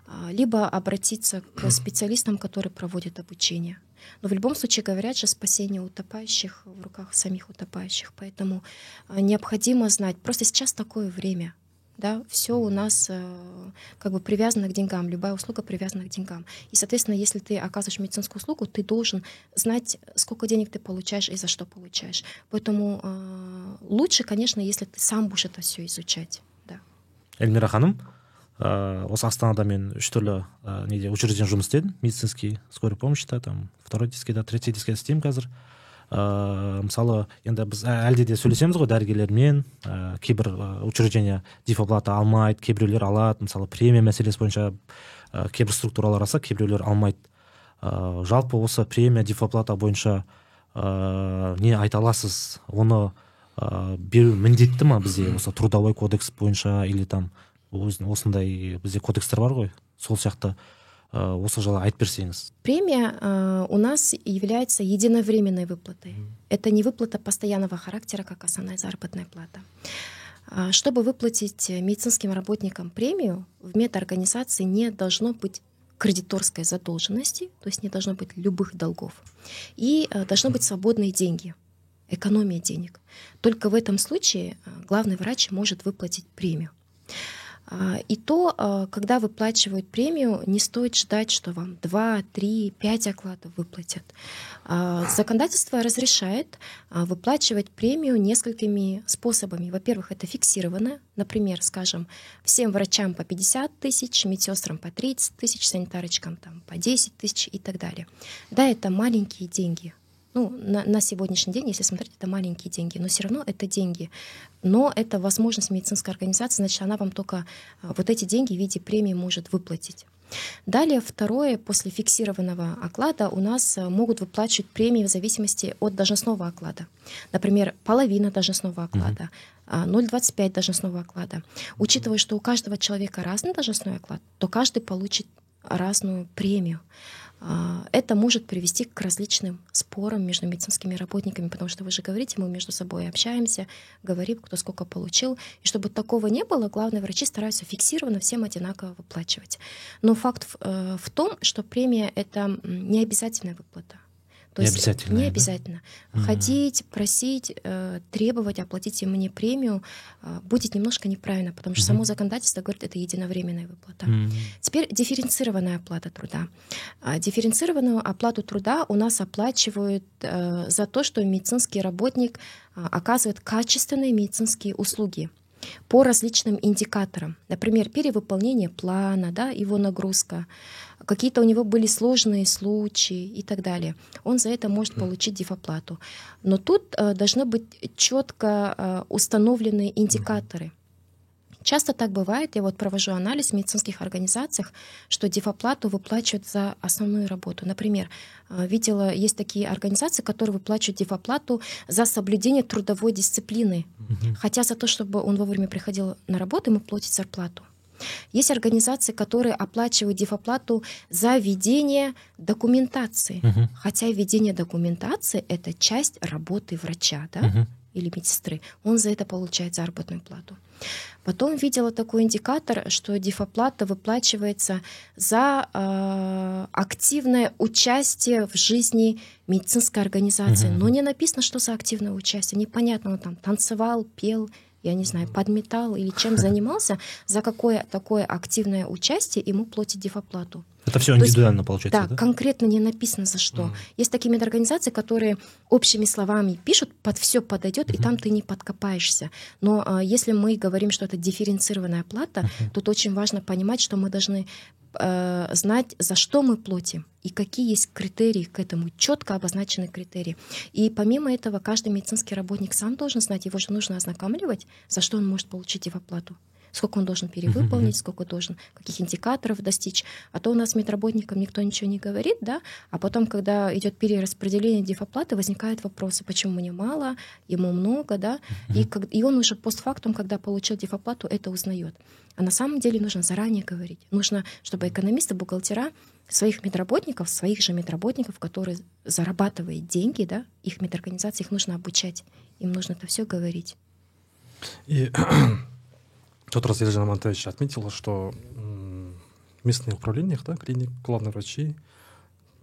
А, либо обратиться к специалистам, которые проводят обучение. Но в любом случае говорят же спасение утопающих в руках самих утопающих. Поэтому необходимо знать. Просто сейчас такое время — да, все у нас э, как бы привязано к деньгам, любая услуга привязана к деньгам. И, соответственно, если ты оказываешь медицинскую услугу, ты должен знать, сколько денег ты получаешь и за что получаешь. Поэтому э, лучше, конечно, если ты сам будешь это все изучать. Да. эльмира ханым э, осы астанада мен үш түрлі ә, неде учреждение жұмыс істедім медицинский скорой помощьта там второй дискеда третий дискеда істеймін қазір ыыы мысалы енді біз әлде де сөйлесеміз ғой дәрігерлермен ә, кейбір учреждение дифоплата алмайды кейбіреулер алады. Мысалы премия мәселесі бойынша ә, кейбір структуралар алса кейбіреулер алмайды. Ә, жалпы осы премия дифоплата бойынша ә, не айта аласыз? Оны ә, беру міндетті ма бізде? Осы трудовой кодекс бойынша или там осындай бізде кодекстер бар ғой сол сияқты. Осы жайлы айтып берсеңіз премия э, у нас является единовременной выплатой mm. это не выплата постоянного характера как основная заработная плата э, чтобы выплатить медицинским работникам премию в медорганизации не должно быть кредиторской задолженности, то есть не должно быть любых долгов. И должны быть свободные деньги, экономия денег. Только в этом случае главный врач может выплатить премию. А, и то, а, когда выплачивают премию, не стоит ждать, что вам 2, 3, 5 окладов выплатят. А, законодательство разрешает выплачивать премию несколькими способами. Во-первых, это фиксировано. Например, скажем, всем врачам по 50 тысяч, медсестрам по 30 тысяч, санитарочкам там, по 10 тысяч и так далее. Да, это маленькие деньги, ну, на, на сегодняшний день, если смотреть, это маленькие деньги, но все равно это деньги. Но это возможность медицинской организации, значит, она вам только а, вот эти деньги в виде премии может выплатить. Далее, второе, после фиксированного оклада у нас а, могут выплачивать премии в зависимости от должностного оклада. Например, половина должностного оклада, 0,25 должностного оклада. Учитывая, что у каждого человека разный должностной оклад, то каждый получит разную премию. А, это может привести к различным спорам между медицинскими работниками, потому что вы же говорите, мы между собой общаемся, говорим, кто сколько получил. И чтобы такого не было, главные врачи стараются фиксированно всем одинаково выплачивать. Но факт э, в том, что премия — это не обязательная выплата. То не есть обязательно. Не обязательно. Да? Ходить, просить, э, требовать, оплатите мне премию э, будет немножко неправильно, потому что mm само законодательство говорит, это единовременная выплата. mm Теперь дифференцированная оплата труда. А, дифференцированную оплату труда у нас оплачивают э, за то, что медицинский работник э, оказывает качественные медицинские услуги. по различным индикаторам. Например, перевыполнение плана, да, его нагрузка, какие-то у него были сложные случаи и так далее. Он за это может получить дифоплату. Но тут э, должны быть четко э, установленные индикаторы. Часто так бывает, я вот провожу анализ в медицинских организациях, что дифоплату выплачивают за основную работу. Например, э, видела, есть такие организации, которые выплачивают дифоплату за соблюдение трудовой дисциплины. Угу. Хотя за то, чтобы он вовремя приходил на работу, ему платят зарплату. Есть организации, которые оплачивают дифоплату за ведение документации. Угу. Хотя ведение документации — это часть работы врача. Да? Угу или медсестры, он за это получает заработную плату. Потом видела такой индикатор, что дифоплата выплачивается за э, активное участие в жизни медицинской организации. Но не написано, что за активное участие. Непонятно, он там танцевал, пел, я не знаю, подметал или чем занимался, за какое такое активное участие ему платить дифоплату. Это все индивидуально есть, получается, да, да? конкретно не написано за что. Mm. Есть такие медорганизации, которые общими словами пишут, под все подойдет, mm-hmm. и там ты не подкопаешься. Но а, если мы говорим, что это дифференцированная оплата, mm-hmm. тут очень важно понимать, что мы должны э, знать, за что мы платим и какие есть критерии к этому, четко обозначены критерии. И помимо этого, каждый медицинский работник сам должен знать, его же нужно ознакомливать, за что он может получить его оплату сколько он должен перевыполнить, сколько должен, каких индикаторов достичь. А то у нас медработникам никто ничего не говорит, да, а потом, когда идет перераспределение дефоплаты, возникают вопросы, почему мне мало, ему много, да, и, и он уже постфактум, когда получил дефоплату, это узнает. А на самом деле нужно заранее говорить. Нужно, чтобы экономисты, бухгалтера своих медработников, своих же медработников, которые зарабатывают деньги, да, их медорганизации, их нужно обучать. Им нужно это все говорить. И тот раз Елжан Амантович отметила, что в местных управлениях, да, клиник, главные врачи,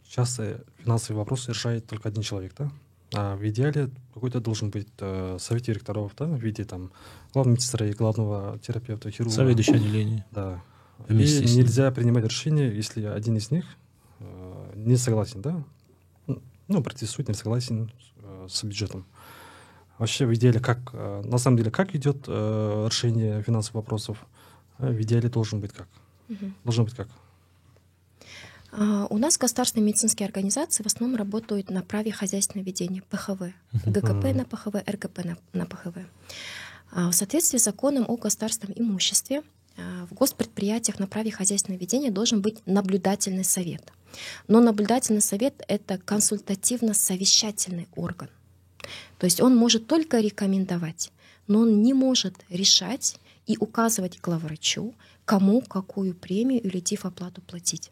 часто финансовые вопросы решает только один человек, да? А в идеале какой-то должен быть э, совет директоров, да, в виде там главного медсестры, главного терапевта, хирурга. Заведующий отделение. Да. Вместе и нельзя принимать решение, если один из них э, не согласен, да, ну, протестует, не согласен э, с бюджетом. Вообще в идеале как, э, на самом деле, как идет э, решение финансовых вопросов? Э, в идеале должен быть как? Угу. Должен быть как? А, у нас государственные медицинские организации в основном работают на праве хозяйственного ведения, ПХВ. ГКП на ПХВ, РГП на, на ПХВ. А, в соответствии с законом о государственном имуществе а, в госпредприятиях на праве хозяйственного ведения должен быть наблюдательный совет. Но наблюдательный совет — это консультативно-совещательный орган. То есть он может только рекомендовать, но он не может решать и указывать главврачу, кому какую премию или дифоплату платить.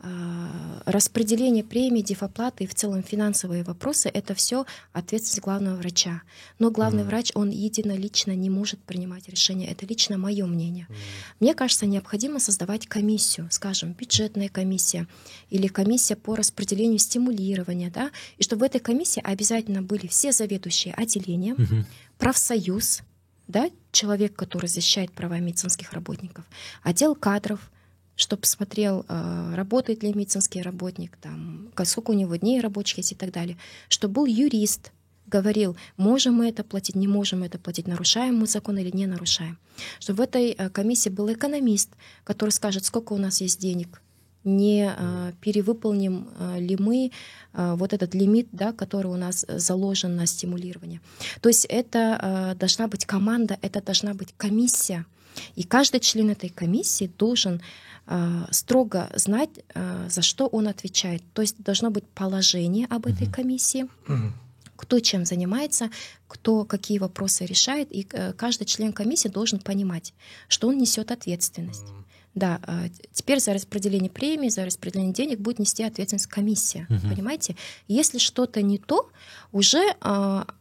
А, распределение премии, дефоплаты и в целом финансовые вопросы — это все ответственность главного врача. Но главный mm. врач, он единолично не может принимать решения. Это лично мое мнение. Mm. Мне кажется, необходимо создавать комиссию, скажем, бюджетная комиссия или комиссия по распределению стимулирования, да, и чтобы в этой комиссии обязательно были все заведующие отделения, mm-hmm. профсоюз, да, человек, который защищает права медицинских работников, отдел кадров, чтобы посмотрел, э, работает ли медицинский работник, там, сколько у него дней рабочих есть и так далее, чтобы был юрист, говорил, можем мы это платить, не можем мы это платить, нарушаем мы закон или не нарушаем. Чтобы в этой э, комиссии был экономист, который скажет, сколько у нас есть денег, не э, перевыполним ли мы вот этот лимит, да, который у нас заложен на стимулирование. То есть это должна быть команда, это должна быть комиссия, и каждый член этой комиссии должен а, строго знать, а, за что он отвечает. То есть должно быть положение об этой комиссии, кто чем занимается, кто какие вопросы решает, и э, каждый член комиссии должен понимать, что он несет ответственность. Да, теперь за распределение премии, за распределение денег будет нести ответственность комиссия. Угу. Понимаете? Если что-то не то, уже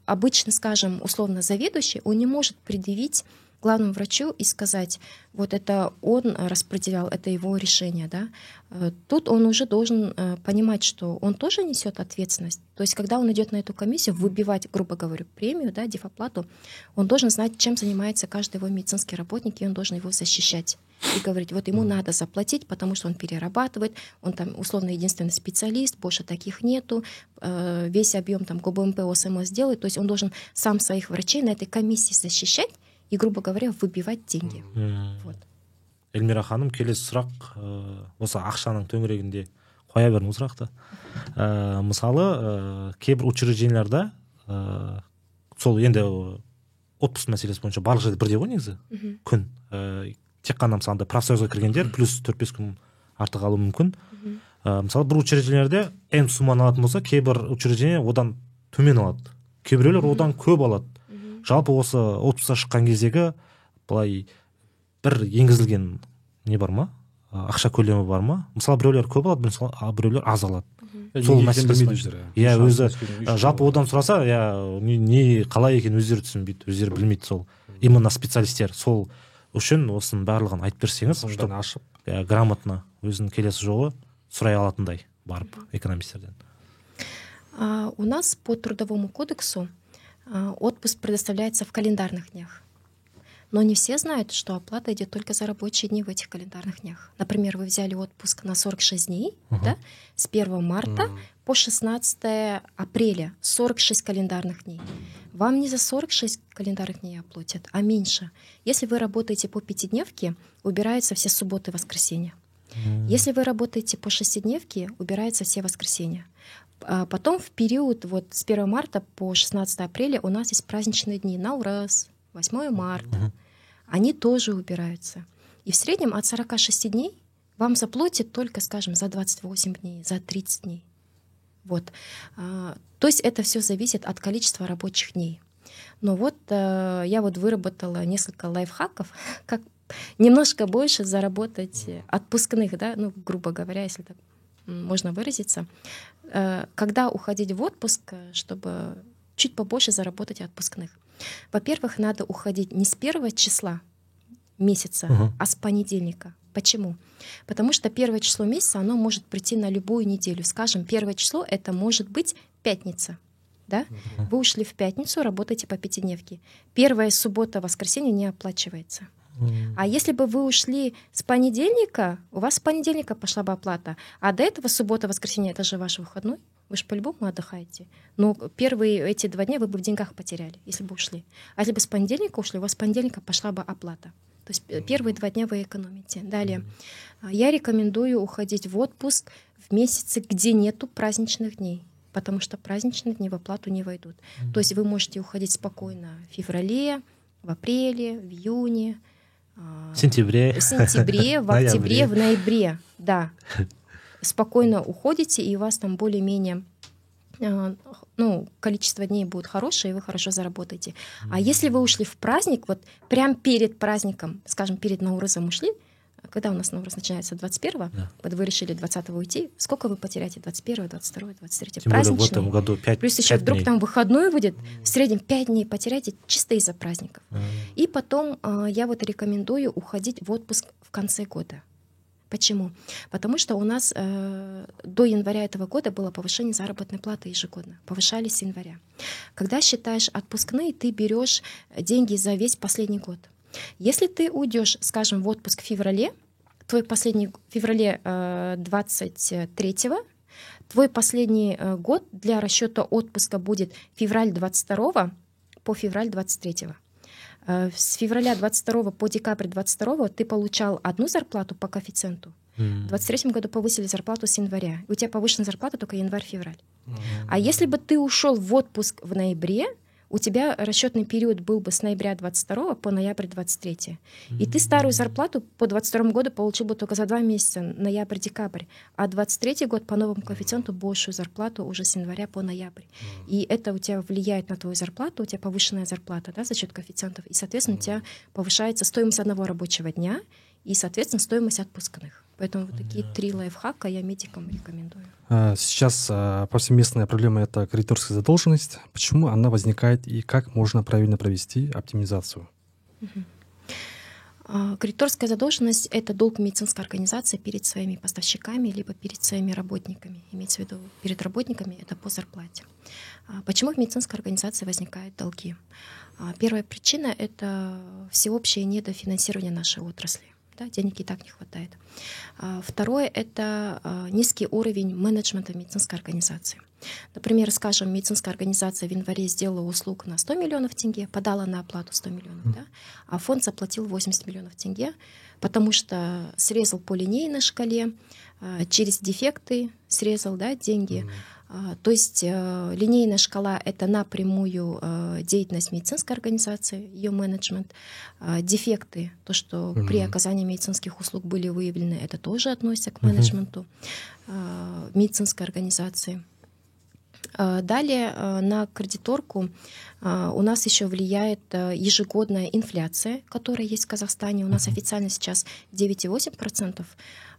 обычно, скажем, условно заведующий, он не может предъявить главному врачу и сказать, вот это он распределял, это его решение, да, э, тут он уже должен э, понимать, что он тоже несет ответственность. То есть, когда он идет на эту комиссию, выбивать, грубо говоря, премию, да, дефоплату, он должен знать, чем занимается каждый его медицинский работник, и он должен его защищать и говорить, вот ему надо заплатить, потому что он перерабатывает, он там условно единственный специалист, больше таких нету, э, весь объем там ГБМП, ОСМС делает, то есть он должен сам своих врачей на этой комиссии защищать и, грубо говоря, выбивать деньги. Вот. эльмира ханым келесі сұрақ ә, осы ақшаның төңірегінде қоя бердің сұрақты. Ә, мысалы ә, кейбір учрежденияларда ә, сол енді отпуск мәселесі бойынша барлық жерде бірдей ғой негізі. Күн. Ә, тек қана мысалы профсоюзға кіргендер плюс төрт бес күн артық алуы мүмкін. Ә, мысалы бір учреждениелерде м сумманы алатын болса кейбір учреждение одан төмен алады. Кейбіреулер одан көп алады. Жалпы осы отпускқа шыққан кездегі былай бір енгізілген не бар ма? Ақша көлемі бар ма? Мысалы біреулер көп алады мысалы біреулер аз алады. Сол мәселесі иә өзі жалпы одан сұраса иә не, не қалай екенін өздері түсінбейді өздері білмейді сол. Именно специалисттер сол үшін осының барлығын айтып берсеңіз чтобы ашып. иә грамотно өзін келесі жолы сұрай алатындай барып экономистерден. А, у нас по трудовому кодексу отпуск предоставляется в календарных днях. Но не все знают, что оплата идет только за рабочие дни в этих календарных днях. Например, вы взяли отпуск на 46 дней, uh-huh. да, с 1 марта uh-huh. по 16 апреля, 46 календарных дней. Вам не за 46 календарных дней оплатят, а меньше. Если вы работаете по пятидневке, убираются все субботы и воскресенья. Uh-huh. Если вы работаете по шестидневке, убираются все воскресенья. А потом в период вот с 1 марта по 16 апреля у нас есть праздничные дни. Наураз, 8 марта. Uh-huh. Они тоже убираются. И в среднем от 46 дней вам заплатят только, скажем, за 28 дней, за 30 дней. Вот. А, то есть это все зависит от количества рабочих дней. Но вот э, я вот выработала несколько лайфхаков, как немножко больше заработать отпускных, да, ну, грубо говоря, если так можно выразиться. Э, когда уходить в отпуск, э, чтобы чуть побольше заработать отпускных? Во-первых, надо уходить не с первого числа месяца, uh-huh. а с понедельника. Почему? Потому что первое число месяца, оно может прийти на любую неделю. Скажем, первое число это может быть пятница. Да? Uh-huh. Вы ушли в пятницу, работаете по пятидневке. Первая суббота, воскресенье не оплачивается. А если бы вы ушли с понедельника, у вас с понедельника пошла бы оплата, а до этого суббота, воскресенье, это же ваш выходной, вы же по-любому отдыхаете. Но первые эти два дня вы бы в деньгах потеряли, если бы ушли. А если бы с понедельника ушли, у вас с понедельника пошла бы оплата. То есть э, первые два дня вы экономите. Далее. А, я рекомендую уходить в отпуск в месяцы, где нету праздничных дней потому что праздничные дни в оплату не войдут. Mm-hmm. То есть вы можете уходить спокойно в феврале, в апреле, в июне, в сентябре. В сентябре, в октябре, в ноябре, да. Спокойно уходите, и у вас там более-менее а, ну, количество дней будет хорошее, и вы хорошо заработаете. А если вы ушли в праздник, вот прям перед праздником, скажем, перед Наурызом ушли, когда у нас Наурыз начинается 21-го, да. вот вы решили 20-го уйти, сколько вы потеряете 21-го, 22-го, 23-го? Тем более в этом году 5 Плюс еще 5 вдруг дней. там выходной будет, в среднем 5 дней потеряете чисто из-за праздников. Mm. И потом э, я вот рекомендую уходить в отпуск в конце года. Почему? Потому что у нас э, до января этого года было повышение заработной платы ежегодно. Повышались с января. Когда считаешь отпускные, ты берешь деньги за весь последний год. Если ты уйдешь, скажем, в отпуск в феврале, твой последний в феврале э, 23-го, твой последний э, год для расчета отпуска будет февраль 22 по февраль 23. Э, с февраля 22 по декабрь 22 ты получал одну зарплату по коэффициенту. В 23 году повысили зарплату с января. У тебя повышена зарплата только январь-февраль. Mm. А если бы ты ушел в отпуск в ноябре, у тебя расчетный период был бы с ноября 22 по ноябрь 23. Mm-hmm. И ты старую зарплату по 22 году получил бы только за два месяца, ноябрь-декабрь. А 23 год по новому коэффициенту большую зарплату уже с января по ноябрь. Mm-hmm. И это у тебя влияет на твою зарплату, у тебя повышенная зарплата да, за счет коэффициентов. И, соответственно, mm-hmm. у тебя повышается стоимость одного рабочего дня и, соответственно, стоимость отпускных. Поэтому вот такие три лайфхака я медикам рекомендую. А, сейчас а, повсеместная проблема — это кредиторская задолженность. Почему она возникает и как можно правильно провести оптимизацию? Угу. Кредиторская задолженность — это долг медицинской организации перед своими поставщиками либо перед своими работниками. Имеется в виду перед работниками — это по зарплате. Почему в медицинской организации возникают долги? Первая причина — это всеобщее недофинансирование нашей отрасли. Да, денег и так не хватает. А, второе — это а, низкий уровень менеджмента медицинской организации. Например, скажем, медицинская организация в январе сделала услуг на 100 миллионов тенге, подала на оплату 100 миллионов, да, а фонд заплатил 80 миллионов тенге, потому что срезал по линейной шкале, а, через дефекты срезал да, деньги. Mm-hmm. То есть э, линейная шкала — это напрямую э, деятельность медицинской организации, ее менеджмент. А, дефекты, то, что mm-hmm. при оказании медицинских услуг были выявлены, это тоже относится к менеджменту mm-hmm. медицинской организации. Далее на кредиторку у нас еще влияет ежегодная инфляция, которая есть в Казахстане. У нас официально сейчас 9,8%.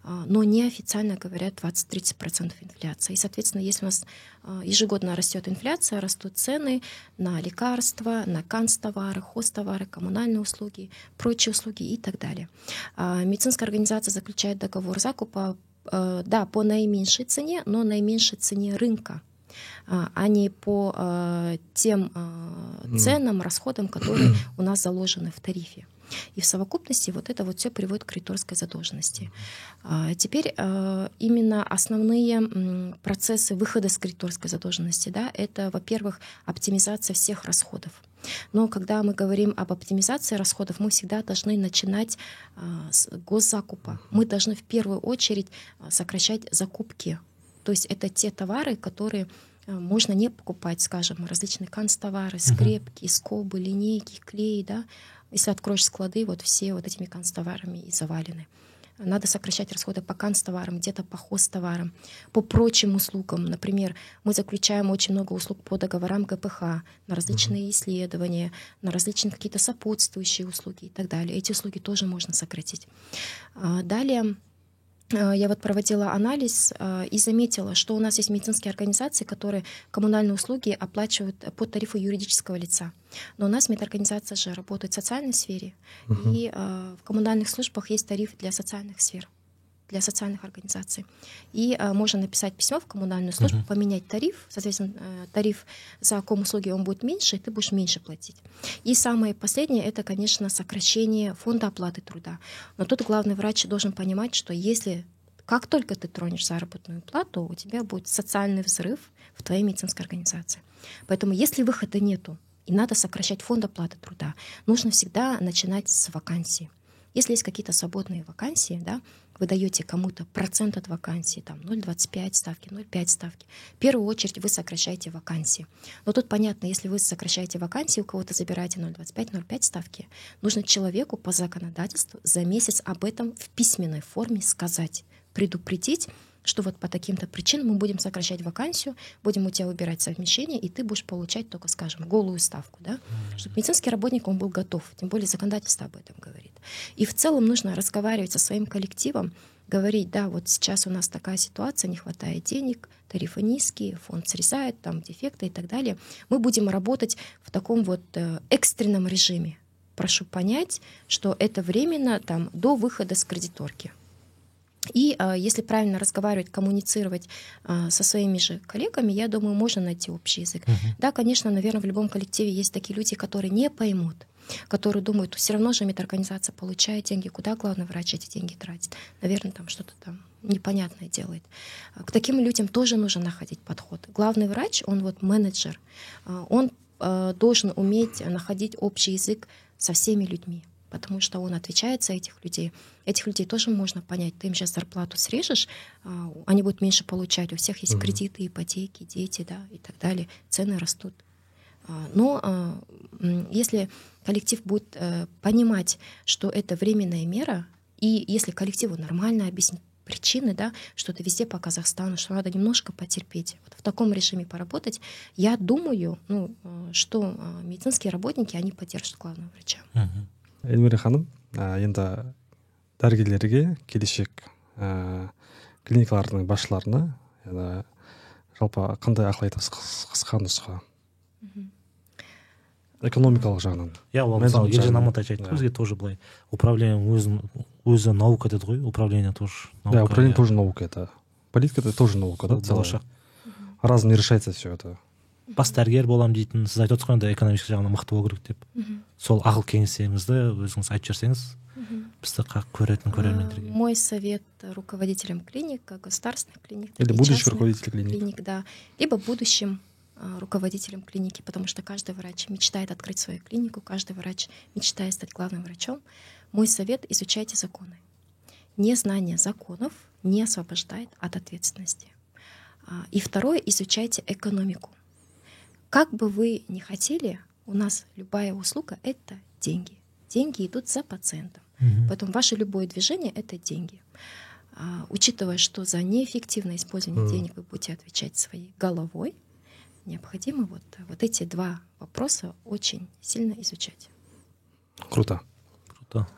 А, но неофициально говорят 20-30% инфляции. И, соответственно, если у нас а, ежегодно растет инфляция, растут цены на лекарства, на канцтовары, хозтовары, коммунальные услуги, прочие услуги и так далее. А, медицинская организация заключает договор закупа да, по наименьшей цене, но наименьшей цене рынка а не по тем ценам, расходам, которые у нас заложены в тарифе. И в совокупности вот это вот все приводит к кредиторской задолженности. А, теперь а, именно основные процессы выхода с кредиторской задолженности, да, это, во-первых, оптимизация всех расходов. Но когда мы говорим об оптимизации расходов, мы всегда должны начинать а, с госзакупа. Мы должны в первую очередь сокращать закупки. То есть это те товары, которые можно не покупать, скажем, различные канцтовары, скрепки, скобы, линейки, клей, да, если откроешь склады, вот все вот этими канцтоварами и завалены. Надо сокращать расходы по канцтоварам, где-то по хозтоварам, по прочим услугам. Например, мы заключаем очень много услуг по договорам ГПХ на различные исследования, на различные какие-то сопутствующие услуги и так далее. Эти услуги тоже можно сократить. А, далее Э, я вот проводила анализ э, и заметила, что у нас есть медицинские организации, которые коммунальные услуги оплачивают по тарифу юридического лица. Но у нас медорганизация же работает в социальной сфере, угу. и э, в коммунальных службах есть тариф для социальных сфер для социальных организаций. И э, можно написать письмо в коммунальную службу, uh-huh. поменять тариф, соответственно, э, тариф за ком услуги он будет меньше, и ты будешь меньше платить. И самое последнее это, конечно, сокращение фонда оплаты труда. Но тут главный врач должен понимать, что если как только ты тронешь заработную плату, у тебя будет социальный взрыв в твоей медицинской организации. Поэтому если выхода нету, и надо сокращать фонд оплаты труда, нужно всегда начинать с вакансии. Если есть какие-то свободные вакансии, да, вы даете кому-то процент от вакансии, там 0,25 ставки, 0,5 ставки, в первую очередь вы сокращаете вакансии. Но тут понятно, если вы сокращаете вакансии, у кого-то забираете 0,25, 0,5 ставки, нужно человеку по законодательству за месяц об этом в письменной форме сказать, предупредить, что вот по таким-то причинам мы будем сокращать вакансию, будем у тебя выбирать совмещение, и ты будешь получать только, скажем, голую ставку, да? Чтобы медицинский работник, он был готов, тем более законодательство об этом говорит. И в целом нужно разговаривать со своим коллективом, говорить, да, вот сейчас у нас такая ситуация, не хватает денег, тарифы низкие, фонд срезает, там дефекты и так далее. Мы будем работать в таком вот э, экстренном режиме. Прошу понять, что это временно там до выхода с кредиторки. И э, если правильно разговаривать, коммуницировать э, со своими же коллегами, я думаю, можно найти общий язык. Uh-huh. Да, конечно, наверное, в любом коллективе есть такие люди, которые не поймут, которые думают, все равно же медорганизация получает деньги, куда главный врач эти деньги тратит. Наверное, там что-то там непонятное делает. К таким людям тоже нужно находить подход. Главный врач, он вот менеджер, он должен уметь находить общий язык со всеми людьми потому что он отвечает за этих людей. Этих людей тоже можно понять. Ты им сейчас зарплату срежешь, а, они будут меньше получать. У всех есть угу. кредиты, ипотеки, дети, да, и так далее. Цены растут. А, но а, если коллектив будет э, понимать, что это временная мера, и если коллективу нормально объяснить причины, да, что это везде по Казахстану, что надо немножко потерпеть, вот в таком режиме поработать, я думаю, ну, что медицинские работники, они поддержат главного врача. Uh-huh. Эльмира ханым енді дәрігерлерге келешек ә, клиникалардың басшыларына енді жалпы қандай ақыл айтасыз қысқа нұсқа? Экономикалық жағынан. Иә ол мысалы елжан амантай айтты ғой бізге тоже былай управление өзін өзі наука деді ғой управление тоже да управление тоже наука это политика это тоже наука да болашақ разом не решается все это. бас дәрігер боламын дейтін сіз айтып отырсыз ғой енді экономика жағынан мықты болу керек деп Мгм. сол ақыл кеңесіңізді өзіңіз айтып жіберсеңіз Мгм. бізді қа- көретін А, көрермендерге Мой совет руководителям клиник, как государственных клиник, так Или и будущий частных руководитель клиники. клиник, да, либо будущим а, руководителем клиники, потому что каждый врач мечтает открыть свою клинику, каждый врач мечтает стать главным врачом. Мой совет — изучайте законы. Незнание законов не освобождает от ответственности. А, И второе — изучайте экономику. Как бы вы ни хотели, у нас любая услуга — это деньги. Деньги идут за пациентом. Мгм. Поэтому ваше любое движение — это деньги. А, учитывая, что за неэффективное использование Мгм. денег вы будете отвечать своей головой, необходимо вот, вот эти два вопроса очень сильно изучать. Круто. круто